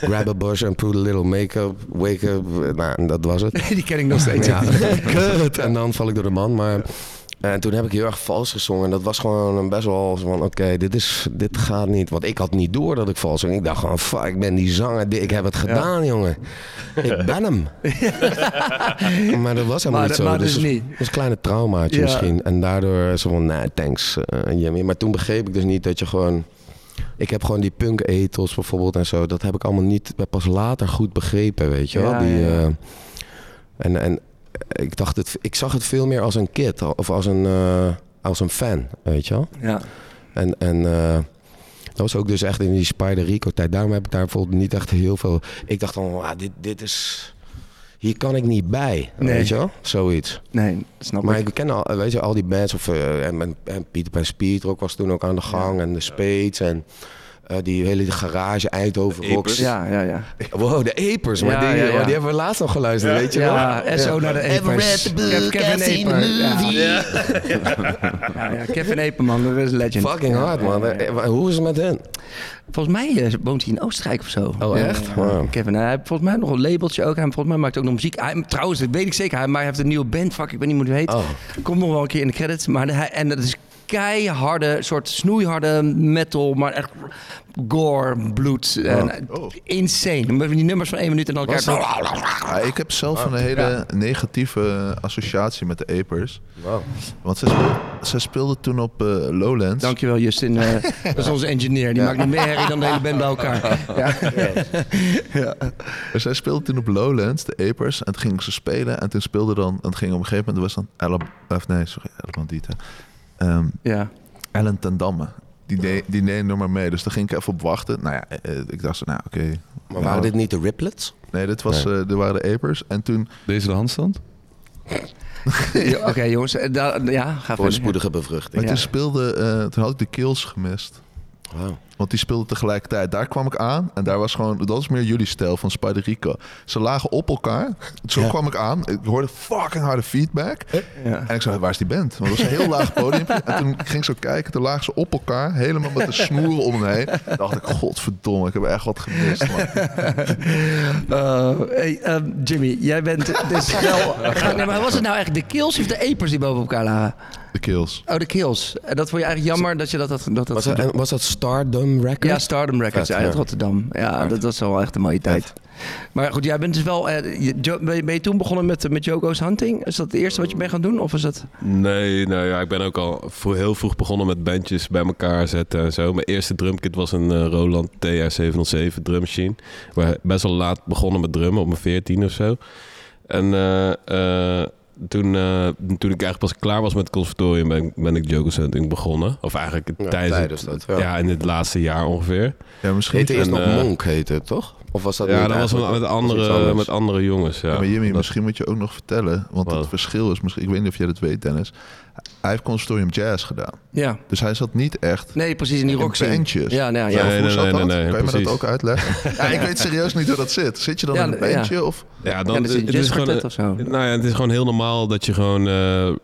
Grab a bush and put a little make-up, wake up. Nou, dat was het. Die ken ik nog steeds. Ja, kut. En dan val ik door de man. Maar en toen heb ik heel erg vals gezongen. En dat was gewoon een best wel van... Oké, dit is dit gaat niet. Want ik had niet door dat ik vals zong. Ik dacht gewoon... Fuck, ik ben die zanger. Ik heb het gedaan, jongen. Ik ben hem. maar dat was helemaal Maar niet zo. dus dus het niet. was een kleine traumaatje Ja. misschien. En daardoor zo van... Nee, thanks, eh, Jimmy. Maar toen begreep ik dus niet dat je gewoon... Ik heb gewoon die punk ethos bijvoorbeeld en zo. Dat heb ik allemaal niet pas later goed begrepen, weet je wel. Ja, die, eh, en, en ik, dacht het, ik zag het veel meer als een kid of als een, eh, als een fan, weet je wel. Ja. En, en eh, dat was ook dus echt in die Spider Rico tijd. Daarom heb ik daar bijvoorbeeld niet echt heel veel... Ik dacht van, ah, dit, dit is... Hier kan ik niet bij, Nee. weet je wel? Zoiets. Nee, snap Maar ik. ik ken al, weet je, al die bands. Of, eh, en, en, en Pieter Pan Speedrock was toen ook aan de gang. En de Spades en eh, die hele garage Eindhoven Rocks. Ja, ja, ja. Wow, de Apers. Maar Ja, die, ja, ja. oh, die hebben we laatst nog geluisterd, weet je Ja, wel? SO naar de Epers. Kev- Kevin Eper. Ja. Ja, ja, Kevin Eperman, dat is een legend. Fucking hard, man. Eh, Hoe is het met hen? Volgens mij eh, woont hij in Oostenrijk of zo. Oh, Ja, echt? ja. Wow. Kevin, hij heeft volgens mij nog een labeltje ook. Hij volgens mij maakt ook nog muziek. Hij, trouwens, dat weet ik zeker. Hij, maar hij heeft een nieuwe band. Fuck, ik weet niet hoe die heet. Oh. Komt nog wel een keer in de credits. Maar hij, en dat is keiharde, soort snoeiharde metal. Maar echt gore, bloed. En, Oh. Insane. Met die nummers van één minuut en dan elkaar... Ja, ik heb zelf een hele negatieve associatie met de Apers. Wow. Want ze, speel- ze speelden toen op eh, Lowlands. Dankjewel Justin. Eh, dat is onze engineer. Die maakt nog meer herrie dan de hele band bij elkaar. Ja. Maar zij speelden toen op Lowlands, de Apers. En toen gingen ze spelen. En toen speelde dan... En het ging op een gegeven moment... was dan. Of nee, sorry. Ellen Bandita. Ehm, ja. Ellen ten Damme. Die deed, die maar mee. Dus daar ging ik even op wachten. Nou ja, eh, ik dacht zo, nou oké. Maar waren dit niet de Riplets? Nee, dit was, Nee. eh, dit waren de Apers. En toen... Deze de handstand? Ja, Oké jongens. Eh, da- ja, ga verder. Voorspoedige bevruchting. Maar Ja. toen speelde... eh, toen had ik de Kills gemist. Wow. Want die speelden tegelijkertijd. Daar kwam ik aan. En daar was gewoon... Dat is meer jullie stijl van Spider Rico. Ze lagen op elkaar. Zo kwam ik aan. Ik hoorde fucking harde feedback. Ja. En ik zei, waar is die band? Want het was een heel laag podium. En toen ging ik zo kijken. Toen lagen ze op elkaar. Helemaal met de snoeren om me heen. Toen dacht ik, godverdomme. Ik heb echt wat gemist, man. Eh, hey, ehm, Jimmy, jij bent dus wel... Nee, maar was het nou eigenlijk de kills of de apers die boven elkaar lagen? De Kills. Oh, de kills. En dat vond je eigenlijk jammer dat je dat... dat, dat, Was dat, en was dat Stardom Records? ja, Stardom Records Vet, uit ja. Rotterdam. Ja, dat was wel echt een mooie tijd. Maar goed, jij bent dus wel... eh, je- Jo- ben, je, ben je toen begonnen met, met Jogo's Hunting? Is dat het eerste wat je bent gaan doen? Of is dat... Nee, nou ja, ik ben ook al voor heel vroeg begonnen met bandjes bij elkaar zetten en zo. Mijn eerste drumkit was een eh, Roland TR-707 drummachine. Waar best wel laat begonnen met drummen, op mijn 14 of zo. En eh, eh, toen, eh, toen ik eigenlijk pas klaar was met het conservatorium, ben, ik- ben ik Joker's Hunting begonnen. Of eigenlijk Ja, tijdens, tijdens dat, ja. ja. in het laatste jaar ongeveer. Ja, misschien... Heette eerst En, nog eh, Monk, heette het toch? Of was dat ja, dat was met, andere, met andere jongens. Ja. Ja, maar Jimmy, Dat- misschien moet je ook nog vertellen. Want Wat? het verschil is misschien... Ik weet niet of jij dat weet, Dennis. Hij heeft conservatorium jazz gedaan. Ja. Dus hij zat niet echt Nee, precies in die rock bandjes. Ja, nou, ja. Nee, hoe nee, zat nee, dat? nee, nee, kan je me dat ook uitleggen? ja, ik weet serieus niet hoe dat zit. Zit je dan Ja, in een ja. bandje? Of? Ja, dan, is een het is gewoon, jazzkwartet of zo. Nou ja, het is gewoon heel normaal dat je gewoon eh, eh,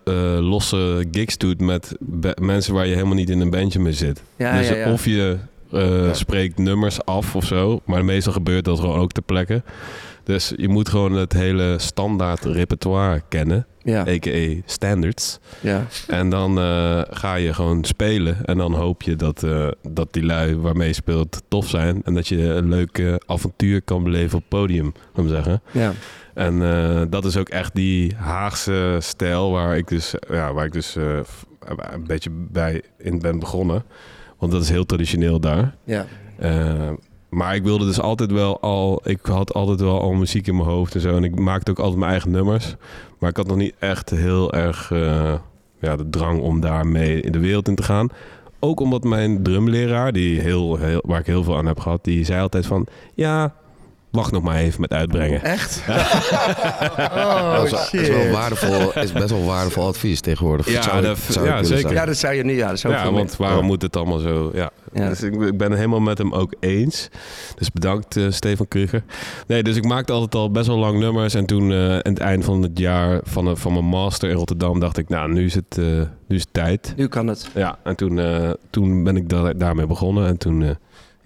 losse gigs doet met mensen waar je helemaal niet in een bandje mee zit. Ja, dus ja, ja. of je eh, spreekt nummers af of zo, maar meestal gebeurt dat gewoon ook ter plekke. Dus je moet gewoon het hele standaard repertoire kennen, Ja, a.k.a. standards. ja. En dan eh, ga je gewoon spelen. En dan hoop je dat, eh, dat die lui waarmee je speelt tof zijn. En dat je een leuk avontuur kan beleven op het podium, om te zeggen. ja. En dat is ook echt die Haagse stijl waar ik dus, ja, waar ik dus een beetje bij in ben begonnen. Want dat is heel traditioneel daar. ja. Eh, maar ik wilde dus altijd wel al... Ik had altijd wel al muziek in mijn hoofd en zo. En ik maakte ook altijd mijn eigen nummers. Maar ik had nog niet echt heel erg eh, ja, de drang om daarmee in de wereld in te gaan. Ook omdat mijn drumleraar, die heel, heel, waar ik heel veel aan heb gehad... die zei altijd van... Ja, wacht nog maar even met uitbrengen. Echt? dat is, wel- is wel waardevol, is best wel waardevol advies tegenwoordig. Ja, Zou dat- zou ik ja, zeker. Ja, dat zou je niet. Ja, dat zou Ja, want waarom moet het allemaal zo? Ja. Ja. Dus ik, ik ben het helemaal met hem ook eens. Dus bedankt, eh, Stefan Kruger. Nee, dus ik maakte altijd al best wel lang nummers. En toen, eh, aan het eind van het jaar van, van mijn master in Rotterdam, dacht ik, nou, nu is het, eh, nu is het tijd. Nu kan het. Ja, en toen, eh, toen ben ik da- daarmee begonnen. En toen eh,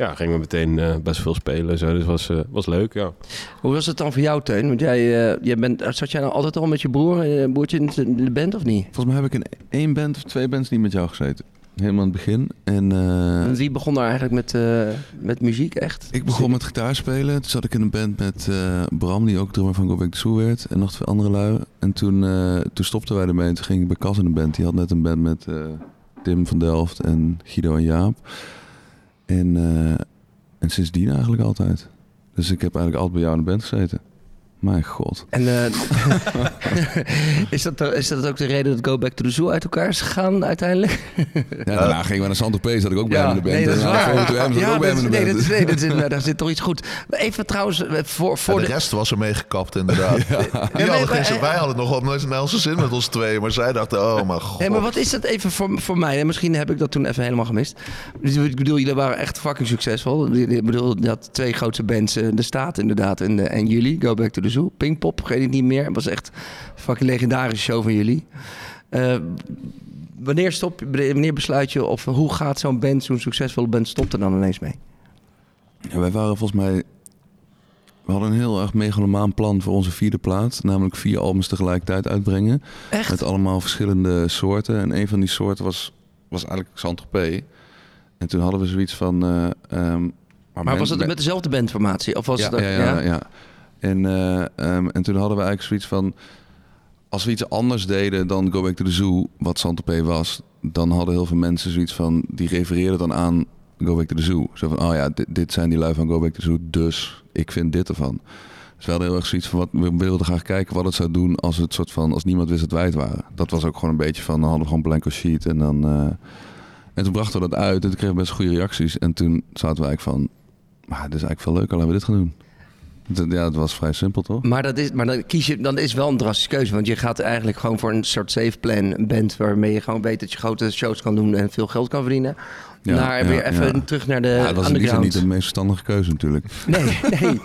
ja, gingen we meteen eh, best veel spelen. en Zo. Dus was, eh, was leuk, ja. Hoe was het dan voor jou, Teun? Want jij, eh, jij bent, zat jij nou altijd al met je broer, broertje in de- in de band of niet? Volgens mij heb ik in één band of twee bands niet met jou gezeten. Helemaal in het begin. En eh, En Wie begon daar eigenlijk met, eh, met muziek echt? ik begon met gitaar spelen. Toen zat ik in een band met eh, Bram, die ook drummer van Go Back to Zoo werd. En nog twee andere lui. En toen, eh, toen stopten wij ermee. En toen ging ik bij Cas in een band. Die had net een band met eh, Tim van Delft en Guido en Jaap. En, eh, en sindsdien eigenlijk altijd. Dus ik heb eigenlijk altijd bij jou in de band gezeten. Mijn god. En eh, is, dat, is dat ook de reden dat Go Back to the Zoo uit elkaar is gegaan uiteindelijk? Ja, daarna gingen we naar Saint-Tropez, zat ik ook bij hem in de band. nee, dat is en waar. daarna Volvo 2M zat ik Ja, ook bij hem dat- in de nee, band. dat, nee, dat, is- nou, daar zit toch iets goed. Even trouwens, eh, voor, voor de de... rest was er mee gekapt, inderdaad. Die maar- geen wij hadden het nog wel nooit naar onze zin met ons twee. Maar zij dachten, oh mijn god. Nee, maar wat is dat even voor, voor mij? En misschien heb ik dat toen even helemaal gemist. Dus ik bedoel, jullie waren echt fucking succesvol. Ik bedoel, je had twee grootste bands. eh, De Staat inderdaad en, de, en jullie, Go Back to the Zoo. Pinkpop, vergeet ik niet meer. Het was echt een fucking legendarische show van jullie. Eh, wanneer, stop, wanneer besluit je of hoe gaat zo'n band, zo'n succesvolle band, stopt er dan ineens mee? Ja, wij waren volgens mij... We hadden een heel erg megalomaan plan voor onze vierde plaat. Namelijk vier albums tegelijkertijd uitbrengen. Echt? Met allemaal verschillende soorten. En een van die soorten was, was eigenlijk Saint-Tropez. En toen hadden we zoiets van... eh, ehm, Maar men- was het met dezelfde bandformatie? Of was ja, het ja, ja, ja. En, eh, ehm, en toen hadden we eigenlijk zoiets van... Als we iets anders deden dan Go Back to the Zoo, wat Saint-Tropez was... dan hadden heel veel mensen zoiets van... die refereerden dan aan Go Back to the Zoo. Zo van, oh ja, dit, dit zijn die lui van Go Back to the Zoo, dus ik vind dit ervan. Dus we hadden heel erg zoiets van, wat, we wilden graag kijken wat het zou doen... als het soort van, als niemand wist dat wij het waren. Dat was ook gewoon een beetje van, dan hadden we gewoon een blanco sheet en dan... eh, en toen brachten we dat uit en toen kregen we best goede reacties. En toen zaten we eigenlijk van, maar dit is eigenlijk veel leuker, laten we dit gaan doen. Ja, het was vrij simpel, toch? Maar, dat is, maar dan kies je, dan is wel een drastische keuze. Want je gaat eigenlijk gewoon voor een soort safe plan, een band waarmee je gewoon weet dat je grote shows kan doen en veel geld kan verdienen. Ja, naar ja, weer even ja. terug naar de Ja, dat underground. niet de meest verstandige keuze natuurlijk. Nee, nee.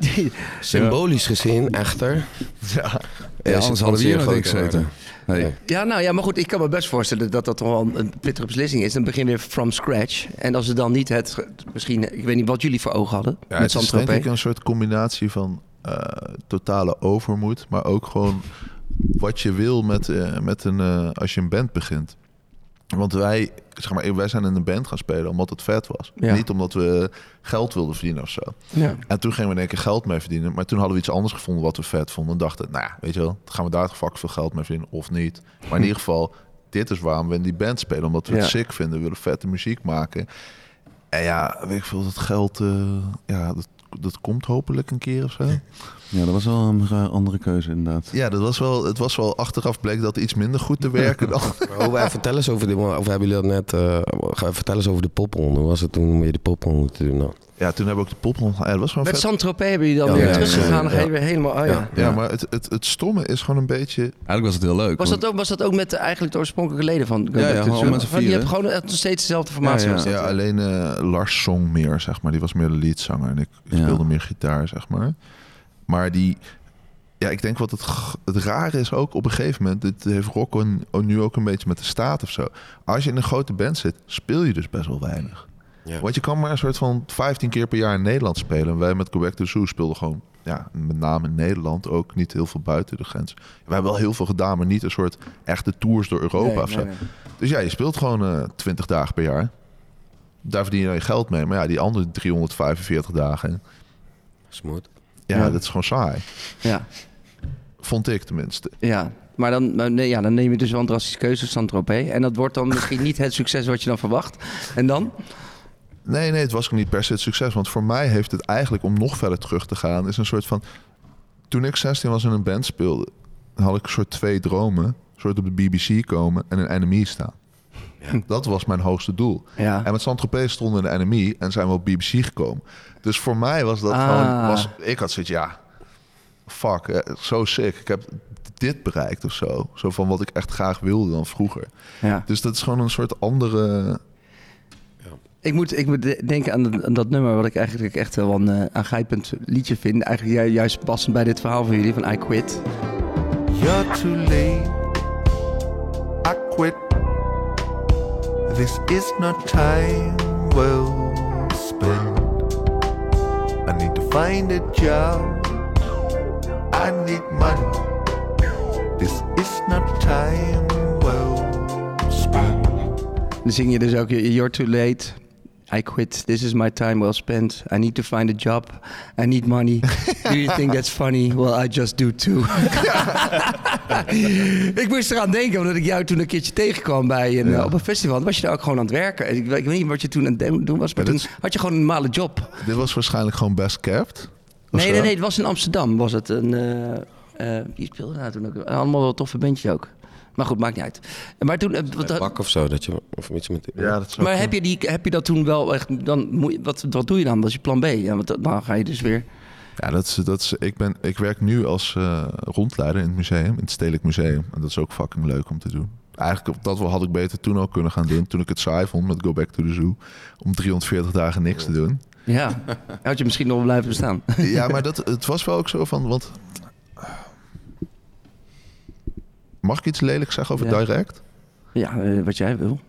Symbolisch gezien, echter. Ja, Ja, anders hadden we hier nog niks gezeten. gezeten. Nee. Ja, nou ja, maar goed, ik kan me best voorstellen dat dat toch wel een pittige beslissing is. Dan begin je weer from scratch. En als het dan niet het, misschien, ik weet niet wat jullie voor ogen hadden Ja, met het is denk ik een soort combinatie van eh, totale overmoed, maar ook gewoon wat je wil met, eh, met een, eh, als je een band begint. Want wij, zeg maar, wij zijn in een band gaan spelen omdat het vet was. Ja. Niet omdat we geld wilden verdienen of zo. Ja. En toen gingen we in één keer geld mee verdienen. Maar toen hadden we iets anders gevonden wat we vet vonden. En dachten, nou ja, weet je wel, gaan we daar fucking veel geld mee verdienen of niet. Maar in ieder geval, dit is waarom we in die band spelen. Omdat we het sick vinden, we willen vette muziek maken. En ja, weet ik veel, dat geld, eh, ja, dat, dat komt hopelijk een keer of zo. Ja, dat was wel een andere keuze inderdaad. Ja, dat was wel, het was wel achteraf bleek dat iets minder goed te werken dan. Maar hoe wij vertel eens over de, of hebben jullie dat net, eh ga- vertel eens over de popronde. Hoe was het toen om je de popronde te doen? Nou? Ja, toen hebben we ook de pop. Ja, dat was gewoon Met vet. Saint-Tropez hebben jullie dan Ja, weer ja, teruggegaan. ja, Dan je helemaal... Oh, ja. Ja, ja, maar het, het, het stomme is gewoon een beetje... Eigenlijk was het heel leuk. Was want- dat, ook, was dat ook met de, eigenlijk de oorspronkelijke leden van Ja, ja, met Die vieren. hebben gewoon steeds dezelfde formatie. Ja, ja. was dat, Ja, hè? alleen eh, Lars zong meer, zeg maar. Die was meer de leadzanger en ik Ja. speelde meer gitaar, zeg maar. Maar die... Ja, ik denk wat het, het rare is ook op een gegeven moment... Dit heeft Rocco n- nu ook een beetje met de staat of zo. Als je in een grote band zit, speel je dus best wel weinig. Ja. Want je kan maar een soort van 15 keer per jaar in Nederland spelen. En wij met to the Zoo speelden gewoon... Ja, met name in Nederland ook niet heel veel buiten de grens. We hebben wel heel veel gedaan, maar niet een soort echte tours door Europa Nee, of zo. nee, nee. Dus ja, je speelt gewoon eh 20 dagen per jaar. Daar verdien je dan je geld mee. Maar ja, die andere 345 dagen, Smooth. Ja, Ja. dat is gewoon saai. Ja, Vond ik tenminste. ja. Maar dan, nee, ja, dan neem je dus wel een drastische keuze, Saint-Tropez. En dat wordt dan misschien niet het succes wat je dan verwacht. En dan? Nee, nee, het was ook niet per se het succes. Want voor mij heeft het eigenlijk, om nog verder terug te gaan, is een soort van. Toen ik 16 was en een band speelde, had ik een soort twee dromen. Een soort op de BBC komen en een NME staan. Dat was mijn hoogste doel. Ja. En met Saint-Tropez stonden in de NME en zijn we op BBC gekomen. Dus voor mij was dat Ah. gewoon... Was, ik had zoiets, ja, fuck, eh, zo sick. Ik heb dit bereikt of zo. Zo van wat ik echt graag wilde dan vroeger. Ja. Dus dat is gewoon een soort andere... Ik moet, ik moet de- denken aan, dat- aan dat nummer wat ik eigenlijk echt wel een eh, aangrijpend liedje vind. Eigenlijk ju- juist passend bij dit verhaal van jullie, van I Quit. You're too late. I quit. This is not time well spent. I need to find a job. I need money. This is not time well spent. Dan zing je dus ook, you're too late. I quit. This is my time well spent. I need to find a job. I need money. Do you think that's funny? Well, I just do too. ik moest eraan denken, omdat ik jou toen een keertje tegenkwam bij een, Ja. op een festival. Dan was je daar ook gewoon aan het werken. Ik, weet- niet wat je toen aan het doen was, maar toen had je gewoon een normale job. Dit was waarschijnlijk gewoon best kept. Nee, nee, nee. Het was in Amsterdam. Was het een... eh, eh, die speelde daar toen ook. Allemaal wel toffe bandjes ook. Maar goed, maakt niet uit. Maar toen... eh, wat- Bak of zo, dat je, of iets met... Ja, dat zou maar heb je, die, heb je dat toen wel echt... Dan moet je, wat, wat doe je dan? Dat is je plan B. Ja, want dan- ga je dus weer... Ja, dat is, dat is, ik, ben, ik werk nu als eh, rondleider in het museum, in het Stedelijk Museum. En dat is ook fucking leuk om te doen. Eigenlijk, dat wel had ik beter toen ook kunnen gaan doen. Toen ik het saai vond met Go Back to the Zoo. Om 340 dagen niks te doen. Ja, had je misschien nog wel blijven bestaan. Ja, maar dat, het was wel ook zo van... Want, mag ik iets lelijks zeggen over Ja. direct? Ja, eh, wat jij wil.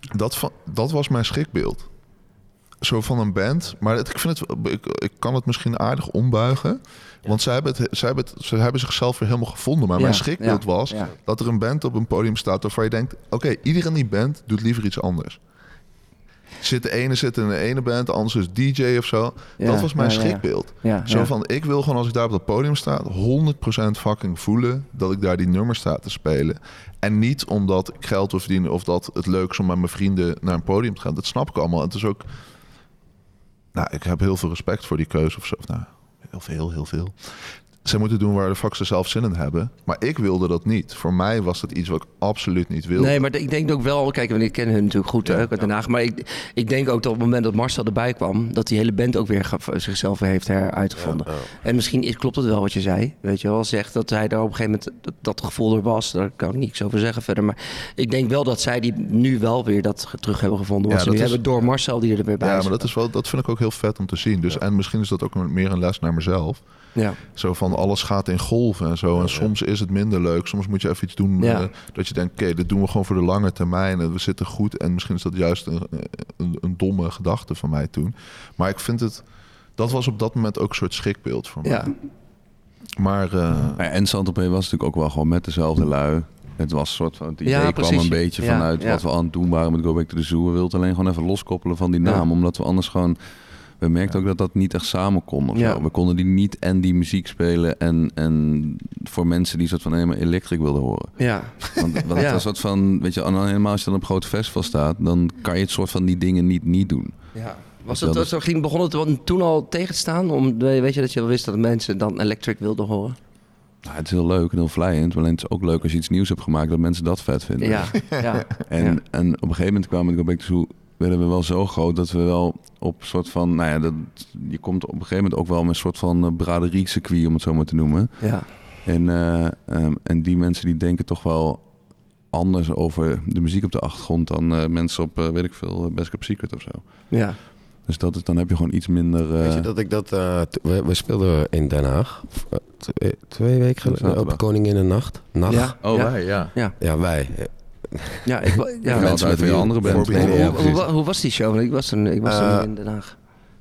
Dat, van, dat was mijn schrikbeeld. Zo van een band. Maar het, ik, vind het, ik, ik kan het misschien aardig ombuigen. Want zij hebben, het, zij, hebben het, zij hebben zichzelf weer helemaal gevonden. Maar Ja, mijn schrikbeeld was dat er een band op een podium staat... waarvan je denkt, oké, iedereen die band doet liever iets anders. Zit de ene zit in de ene band, de andere is DJ of zo. Ja, dat was mijn ja, schrikbeeld. Ja, Zo van, ik wil gewoon als ik daar op dat podium sta... 100% fucking voelen dat ik daar die nummers sta te spelen. En niet omdat ik geld wil verdienen... of dat het leuk is om met mijn vrienden naar een podium te gaan. Dat snap ik allemaal. Het is ook... Nou, ik heb heel veel respect voor die keuze of zo. Of Nou, heel veel, heel veel. Ze moeten doen waar de fuck ze zelf zin in hebben. Maar ik wilde dat niet. Voor mij was dat iets wat ik absoluut niet wilde. Nee, maar ik denk ook wel... Kijk, ik ken hem natuurlijk goed hè, ook uit Den Haag. Maar ik, ik denk ook dat op het moment dat Marcel erbij kwam... dat die hele band ook weer zichzelf heeft heruitgevonden. En misschien is, klopt het wel wat je zei. Weet je wel, zegt dat hij daar op een gegeven moment... dat, dat gevoel er was. Daar kan ik niks over zeggen verder. Maar ik denk wel dat zij die nu wel weer dat terug hebben gevonden. Ja, dat is- hebben door Marcel die er weer bij Ja, maar dat, is wel, dat vind ik ook heel vet om te zien. Dus, En misschien is dat ook meer een les naar mezelf. Ja. Zo van alles gaat in golven en zo. En soms is het minder leuk. Soms moet je even iets doen Ja. eh, dat je denkt... oké, dit doen we gewoon voor de lange termijn. En we zitten goed. En misschien is dat juist een, een, een domme gedachte van mij toen. Maar ik vind het... Dat was op dat moment ook een soort schrikbeeld voor mij. Ja. Maar... eh, Nou ja, en Saint-Tropez was natuurlijk ook wel gewoon met dezelfde lui. Het was een soort van, het idee Ja, kwam een beetje Ja, vanuit ja. wat we aan het doen waren met Go Back to the Zoo. We wilden alleen gewoon even loskoppelen van die naam. Ja. Omdat we anders gewoon... We merkten ook dat dat niet echt samen kon. We konden die niet en die muziek spelen en, en voor mensen die soort van helemaal electric wilden horen. Ja. Want, want Ja. het was soort van, weet je, dan helemaal als je dan op een groot festival staat, dan kan je het soort van die dingen niet niet doen. Ja. Was Dat het, zo ging, begon het toen al tegen te staan? Om, weet je dat je wel wist dat mensen dan Electric wilden horen? Nou, het is heel leuk en heel vlijend. Alleen het is ook leuk als je iets nieuws hebt gemaakt dat mensen dat vet vinden. Ja, ja. En, Ja. en op een gegeven moment kwamen we Go Back to werden we wel zo groot dat we wel op soort van, nou ja, dat, je komt op een gegeven moment ook wel met een soort van eh, braderie circuit, om het zo maar te noemen. Ja. En, eh, ehm, en die mensen die denken toch wel anders over de muziek op de achtergrond dan eh, mensen op, weet ik veel, Best Kept Secret of zo. Ja. Dus dat is, dan heb je gewoon iets minder... eh, Weet je dat ik dat... eh, we, we speelden in Den Haag. Twee, twee weken geleden. Op Koningin in de Nacht. Nacht. Ja. Oh, Ja. wij, ja. Ja. Ja, wij. Ja, ik, ja. Ja, mensen met weer andere band. Hoe, precies. hoe, hoe was die show? Ik was, er, ik was er Eh, in Den Haag.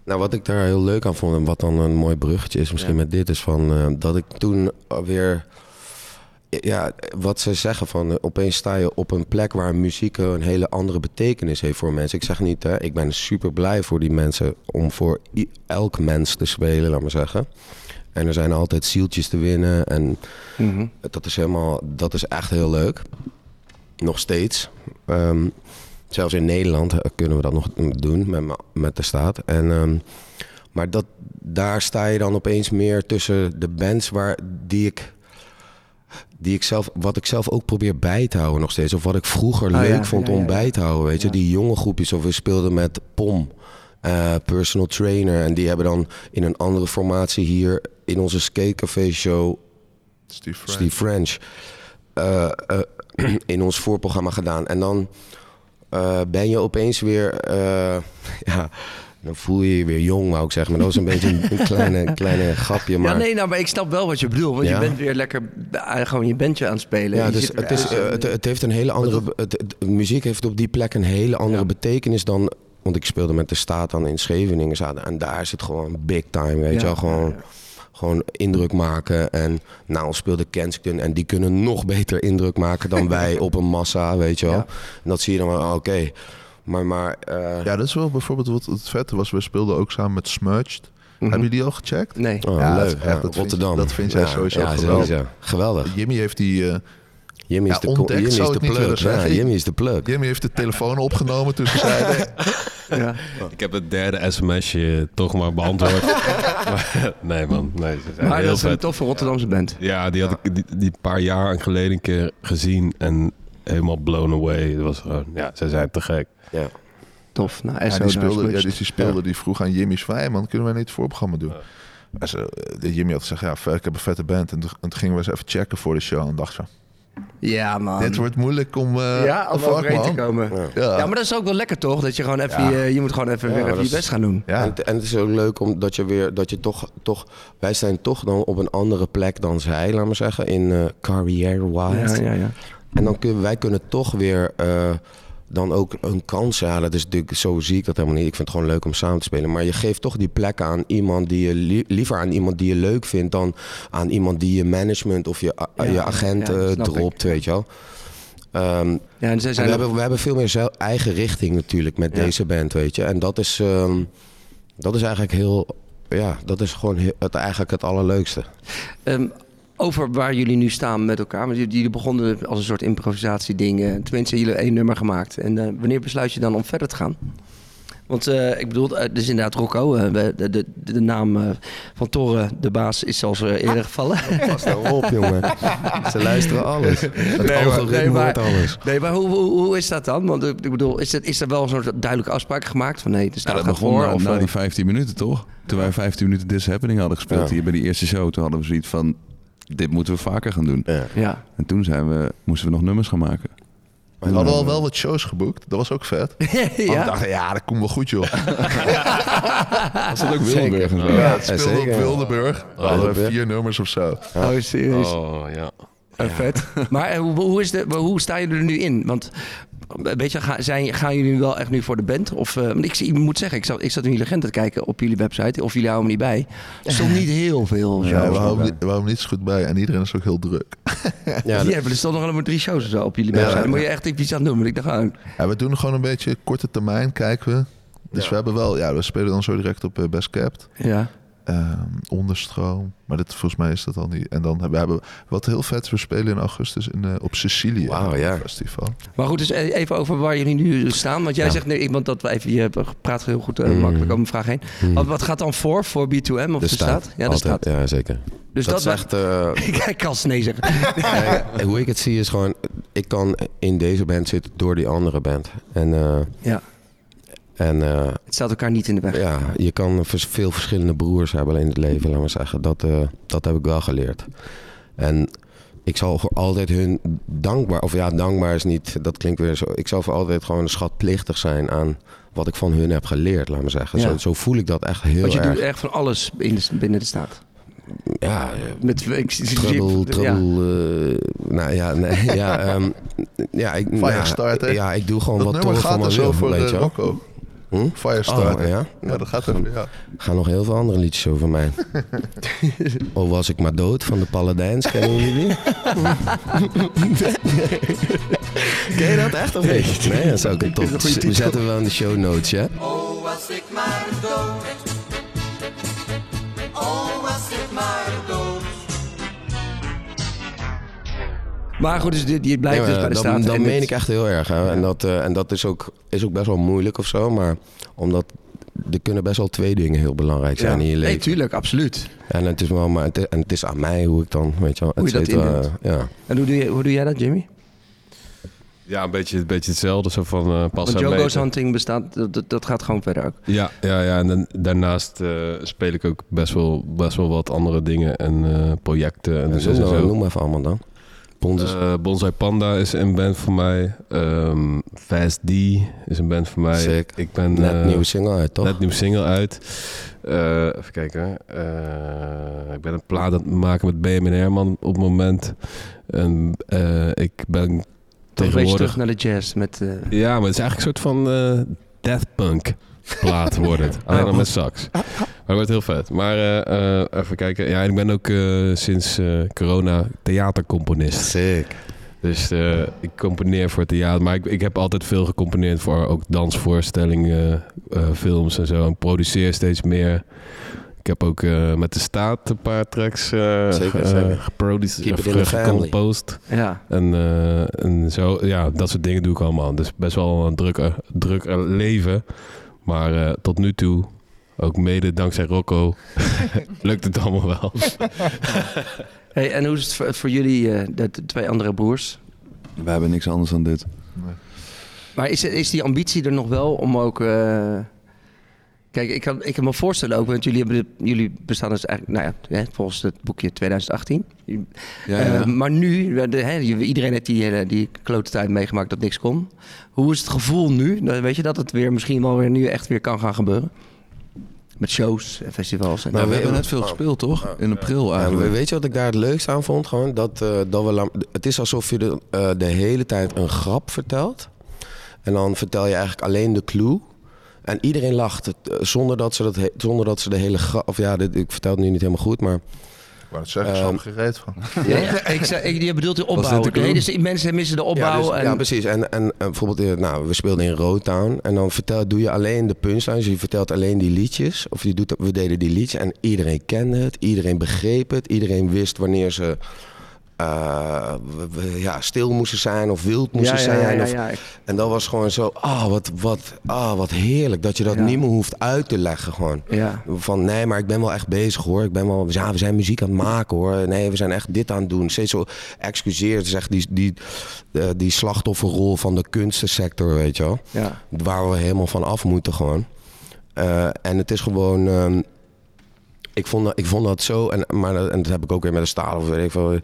Nou, wat ik daar heel leuk aan vond en wat dan een mooi bruggetje is misschien Ja. met dit, is van eh, dat ik toen weer. Ja, wat ze zeggen van eh, opeens sta je op een plek waar muziek een hele andere betekenis heeft voor mensen. Ik zeg niet, hè, ik ben super blij voor die mensen om voor elk mens te spelen, laat maar zeggen. En er zijn altijd zieltjes te winnen en dat is helemaal, dat is echt heel leuk. Nog steeds. Ehm, Zelfs in Nederland eh, kunnen we dat nog doen met, me- met de staat. En, ehm, maar dat, daar sta je dan opeens meer tussen de bands waar, die ik, die ik zelf, wat ik zelf ook probeer bij te houden nog steeds. Of wat ik vroeger Ah, leuk ja, vond ja, om ja, bij te houden. Weet je, die jonge groepjes. Of we speelden met POM, eh, personal trainer. En die hebben dan in een andere formatie hier in onze skatecafé show Steve French. Steve French eh, eh, in ons voorprogramma gedaan. En dan eh, ben je opeens weer, eh, ja, dan voel je je weer jong, wou ik zeggen. Maar dat was een beetje een, een kleine, kleine grapje. Maar Ja, nee, nou, maar ik snap wel wat je bedoelt. Want Ja. je bent weer lekker eh, gewoon je bandje aan het spelen. Ja, dus het, is, het, het heeft een hele andere. Het, het- muziek heeft op die plek een hele andere betekenis dan. Want ik speelde met de staat dan in Scheveningen. En daar is het gewoon big time, weet je wel. Gewoon, gewoon indruk maken. En nou, ons speelde Kensington. En die kunnen nog beter indruk maken dan wij op een massa, weet je wel. En dat zie je dan wel, ah, oké. Maar, maar eh, Ja, dat is wel bijvoorbeeld wat het vette was. We speelden ook samen met Smudged. Hebben jullie die al gecheckt? Nee. oh, Ja, dat leuk. Ja, dat vind- Rotterdam. dat vind jij Ja, sowieso ja, geweldig. sowieso. Geweldig. Jimmy heeft die... eh, Jimmy is ja, de, ontdekt Jimmy is de plug. Jimmy is de plug. Jimmy heeft de telefoon opgenomen toen ze zeiden... Ja. Ik heb het derde sms'je toch maar beantwoord. Maar, nee man, nee, ze zijn Maar heel dat is een toffe Rotterdamse band. Ja, die had ik die, die paar jaar geleden een keer gezien en helemaal blown away. Dat was gewoon, ja, ze zijn te gek. Ja. Tof. Nou, Ja, die speelde, ja, dus die speelde, die vroeg aan Jimmy van, "Hey man, kunnen wij niet het voorprogramma doen? En ze, eh, Jimmy had gezegd, ja, ik heb een vette band. En toen, en toen gingen we eens even checken voor de show. En dacht zo, Ja, man. dit wordt moeilijk om... eh ja, om fuck, overheen te man. komen. Ja. Ja. maar dat is ook wel lekker toch? Dat je gewoon even, Ja. je, je moet gewoon even Ja, weer even je best gaan doen. Ja. En, het- en het is ook leuk omdat je weer dat je toch, toch. Wij zijn toch dan op een andere plek dan zij, laat maar zeggen, in eh carrière-wise. Ja, ja, ja. En dan kunnen wij kunnen toch weer eh, dan ook een kans. Is natuurlijk zo zie ik dat helemaal niet. Ik vind het gewoon leuk om samen te spelen. Maar je geeft toch die plek aan iemand die je li- liever aan iemand die je leuk vindt dan aan iemand die je management of je, Ja, je agent ja, eh, ik. dropt, weet je wel. Ehm, Ja, en zijn we, hebben, we hebben veel meer zelf, eigen richting natuurlijk met Ja. deze band, weet je. En dat is, ehm, dat is eigenlijk heel, ja, dat is gewoon heel- het, eigenlijk het allerleukste. Ehm, over waar jullie nu staan met elkaar. Want jullie begonnen als een soort improvisatieding. tenminste, jullie hebben één nummer gemaakt. En eh, wanneer besluit je dan om verder te gaan? Want eh, ik bedoel, eh, dus inderdaad Rocco, eh, de, de, de naam eh, van Toren, de baas, is zoals eh, eerder gevallen. Pas nou op, jongen. Ze luisteren alles. Het Nee, maar- algoritme nee, maar- alles. Nee, maar hoe, hoe, hoe is dat dan? Want ik bedoel, is, het, is er wel een soort duidelijke afspraak gemaakt van nee, de Ja, staat dat begon voor? eh, die 15 minuten, toch? Toen wij 15 minuten This Happening hadden gespeeld Ja. hier bij die eerste show, toen hadden we zoiets van, dit moeten we vaker gaan doen. Ja. ja. En toen zijn we, moesten we nog nummers gaan maken. We hadden al wel wat shows geboekt. Dat was ook vet. Want we ja? dachten, ja, dat komt wel goed, joh. Was dat ook Wildenburg zo? Ja, het Ja, speelde op zeker. Wildeburg. We hadden Wildeburg. vier nummers of zo. Oh, serieus? Oh ja. Eh, vet. Maar eh, hoe, hoe, is de, hoe staan jullie er nu in? Want weet je, gaan, zijn, gaan jullie nu wel echt nu voor de band? Of, eh, ik, ik moet zeggen, ik zat, ik zat in jullie agenda te kijken op jullie website. Of jullie houden me niet bij. Er stond niet heel veel Ja, shows. we houden, niet- we houden niet zo goed bij. En iedereen is ook heel druk. Ja, Die hebben er stond nog alleen maar drie shows of zo op jullie website. ja. Dan moet je echt iets aan doen. Maar ik dacht, oh, Ja, we doen gewoon een beetje korte termijn, kijken we. Dus Ja. we hebben wel, ja, we spelen dan zo direct op eh, Best Capped. ja. Ehm, onderstroom. Maar dit, volgens mij is dat al niet. En dan hebben we hebben wat heel vet. We spelen in augustus in, eh, op Sicilië. Wauw, ja. Festival. Maar goed, dus e- even over waar jullie nu staan. Want jij Ja. zegt, nee, ik, want dat we even, je praat heel goed eh, Mm. makkelijk over mijn vraag heen. Mm. Wat, wat gaat dan voor, voor B2M of de, staat? Ja, de Altijd. staat. Ja, zeker. Dus dat, dat, is echt... eh, ik kan nee zeggen. nee, hoe ik het zie is gewoon... Ik kan in deze band zitten door die andere band. En, eh, Ja. En eh, Het staat elkaar niet in de weg. ja, je kan veel verschillende broers hebben in het leven, laat maar zeggen. Dat, eh, dat heb ik wel geleerd. En ik zal voor altijd hun dankbaar... Of ja, dankbaar is niet... Dat klinkt weer zo... Ik zal voor altijd gewoon schatplichtig zijn aan wat ik van hun heb geleerd, laat maar zeggen. Ja. Zo, zo voel ik dat echt heel Want je erg. doet echt van alles in de, binnen de staat. Ja, Met, ik, zie- zie- Trouble, ja. trouble, eh, nou ja, nee, ja, ehm, ja, ik, ja, ja, ik doe gewoon Dat wat Thor van me dus wil, weet eh, je. Hm? Firestarter. Oh, ja? Ja, dat gaat over, ja. Er gaan nog heel veel andere liedjes over mij. oh, was ik maar dood van de Paladijns, kennen jullie die? Ken je dat echt of niet? Nee, dat zou ik top. We zetten wel in de show notes, ja? Oh, was ik maar dood. Maar goed, dus dit, je blijft Nee, dus bij de dat, staat. dat en meen dit- ik echt heel erg. Hè. En, dat, eh, en dat is ook, is ook best wel moeilijk of zo. Maar omdat er kunnen best wel twee dingen heel belangrijk zijn Ja. in je leven. Nee, tuurlijk, absoluut. En het is wel, maar het, is- en het is aan mij hoe ik dan, weet je wel, Hoe je dat. Ja. En hoe doe, je, hoe doe jij dat, Jimmy? Ja, een beetje, een beetje hetzelfde. Zo van eh pas Want. Goes Hunting bestaat, dat, dat- gaat gewoon verder ook. Ja, ja, ja. en dan, daarnaast eh, speel ik ook best wel, best wel wat andere dingen en eh, projecten. En En zo, noem, zo. nou- noem even allemaal dan. Eh, Bonsai Panda is een band voor mij. Ehm, Fast D is een band voor mij. Sick. Ik ben, Net eh, nieuwe single uit, toch? Net nieuwe single uit. Eh, even kijken. Eh, ik ben een plaat aan het maken met BM Herman op het moment. En eh, ik ben Toch een beetje tegenwoordig... terug naar de jazz met... eh, Ja, maar het is eigenlijk een soort van eh death punk plaat wordt het. Alleen dan met sax. Maar het wordt heel vet. Maar eh, eh, even kijken. Ja, ik ben ook eh, sinds eh, corona theatercomponist. Sick. Dus eh, ik componeer voor theater. Maar ik, ik heb altijd veel gecomponeerd voor ook dansvoorstellingen, eh, films en zo. En produceer steeds meer. Ik heb ook eh, met de staat een paar tracks Zeker, ge- zeker. geproduceerd gecomposed. Ja. En, eh, en zo, ja, dat soort dingen doe ik allemaal. Dus best wel een druk, druk leven. Maar eh, tot nu toe, ook mede dankzij Rocco, lukt het allemaal wel. Hey, en hoe is het voor, voor jullie, eh, de, de twee andere broers? We hebben niks anders dan dit. Maar is, is die ambitie er nog wel om ook... eh, Kijk, ik kan, ik kan me voorstellen ook, want jullie, hebben, de- jullie bestaan dus eigenlijk, nou ja, hè, volgens het boekje 2018. Jullie- Ja, ja. Eh, maar nu, de, hè, je- iedereen heeft die, hele- die klote tijd meegemaakt dat niks kon. Hoe is het gevoel nu? Nou, Weet je dat het weer misschien wel weer nu echt weer kan gaan gebeuren? Met shows en festivals. En Maar we we- hebben net veel gespeeld, toch? In april Ja, eigenlijk. weet je wat ik daar het leukste aan vond? Gewoon dat, eh, dat we lang- het is alsof je de, eh, de hele tijd een grap vertelt. En dan vertel je eigenlijk alleen de clue. En iedereen lacht eh, zonder, dat ze dat he- zonder dat ze de hele grap... Of ja, dit, ik vertel het nu niet helemaal goed, maar... Ik wou het zeggen, ik geen reet van. Ja, ik zei, ik, je bedoelt de opbouw. de Nee, dus mensen missen de opbouw. Ja, dus- en, ja precies. En, en, en bijvoorbeeld, eh, nou, we speelden in Rotown. En dan vertel, doe je alleen de punchlines. Je vertelt alleen die liedjes. Of je doet, we deden die liedjes. En iedereen kende het. Iedereen begreep het. Iedereen wist wanneer ze eh, we- we- ja, stil moesten zijn of wild moesten Ja, ja, ja, zijn. ja, of-. En dat was gewoon zo, ah, wat, wat, ah, wat heerlijk. Dat je dat niet meer hoeft uit te leggen gewoon. Van nee, maar ik ben wel echt bezig hoor. Ik ben wel, ja, we zijn muziek aan het maken hoor. Nee, we zijn echt dit aan het doen. Steeds zo excuseer. Het is echt die, die, eh, die slachtofferrol van de kunstensector, weet je wel. Waar we helemaal van af moeten gewoon. Eh, en het is gewoon... ehm, ik, vond, dat- ik vond dat zo... En, maar, dat- en dat heb ik ook weer met de staal of weet ik veel.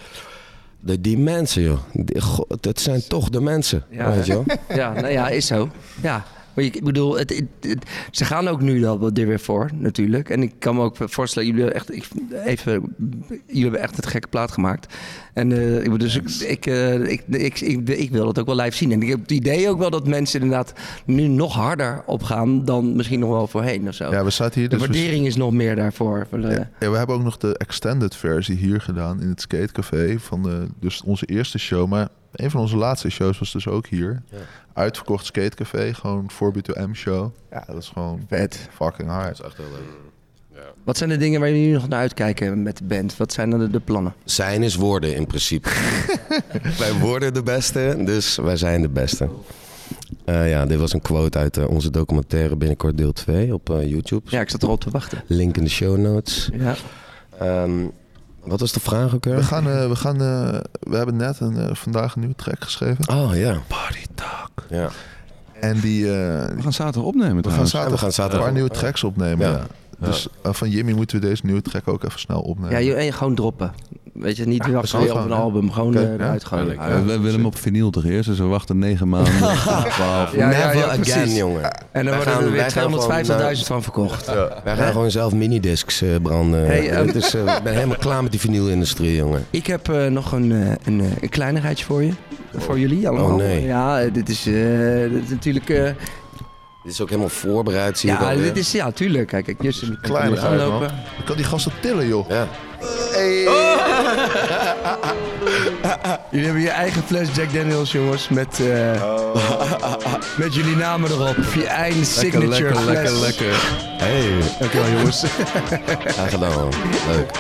De, die mensen, joh. Die, goh, dat zijn toch de mensen, Ja, weet je wel. ja, nou ja, is zo. Ja. Maar ik bedoel, het, het- het- ze gaan ook nu al er weer voor, natuurlijk. En ik kan me ook voorstellen, jullie hebben echt, ik, even, jullie hebben echt het gekke plaat gemaakt. En eh, ik, bedoel, dus ik, ik, eh, ik, ik, ik, ik wil het ook wel live zien. En ik heb het idee ook wel dat mensen inderdaad nu nog harder opgaan dan misschien nog wel voorheen of zo. Ja, we zaten hier de dus... we- waardering is nog meer daarvoor. Ja, ja, we hebben ook nog de extended versie hier gedaan in het skatecafé van de, dus onze eerste show. Maar een van onze laatste shows was dus ook hier. Uitverkocht skatecafé, gewoon 4B2M show. Ja, dat is gewoon vet. Fucking hard. Dat is echt heel leuk. Wat zijn de dingen waar jullie nog naar uitkijken met de band? Wat zijn dan de, de plannen? Zijn is worden in principe. wij worden de beste, dus wij zijn de beste. Eh, ja, dit was een quote uit eh, onze documentaire binnenkort deel 2 op eh, YouTube. Ja, ik zat erop te wachten. Link in de show notes. Ja. Ehm, wat was de vraag ook weer? We, gaan, eh, we, gaan, eh, we hebben net een, eh, vandaag een nieuwe track geschreven. Oh ja. Party Talk. Ja. En die... eh, We gaan zaterdag opnemen we gaan zaterdag, we gaan zaterdag een paar nieuwe tracks opnemen. Ja. Dus eh, van Jimmy moeten we deze nieuwe track ook even snel opnemen. Ja, je, en gewoon droppen. Weet je, niet Ja, wachten op een album. Gewoon Oké, eh, ja. eruit we willen hem op vinyl toch eerst, dus we wachten negen maanden. Ja, ja, Never ja, again, precies. jongen. En dan worden er weer gaan gewoon, 250.000 van verkocht. Wij gaan gewoon zelf minidiscs eh, branden. Hey, Het is, eh, ik ben helemaal klaar met die vinylindustrie, jongen. Ik heb eh, nog een, eh, een, eh, een kleinigheidje voor je. Voor jullie allemaal. Oh, nee. Ja, eh, dit is, eh, dit is natuurlijk... eh, Dit is ook helemaal voorbereid, zie ik ja, dit is... Ja, tuurlijk. Kijk, kijk Justin kan Kleine aanlopen. Ik kan die gasten tillen, joh. Ja. Jullie hebben je eigen fles Jack Daniels, jongens. Met, eh, met jullie namen erop. Je eigen signature lekker, fles. lekker, lekker. Hey, Dankjewel, jongens. graag gedaan, man. Leuk.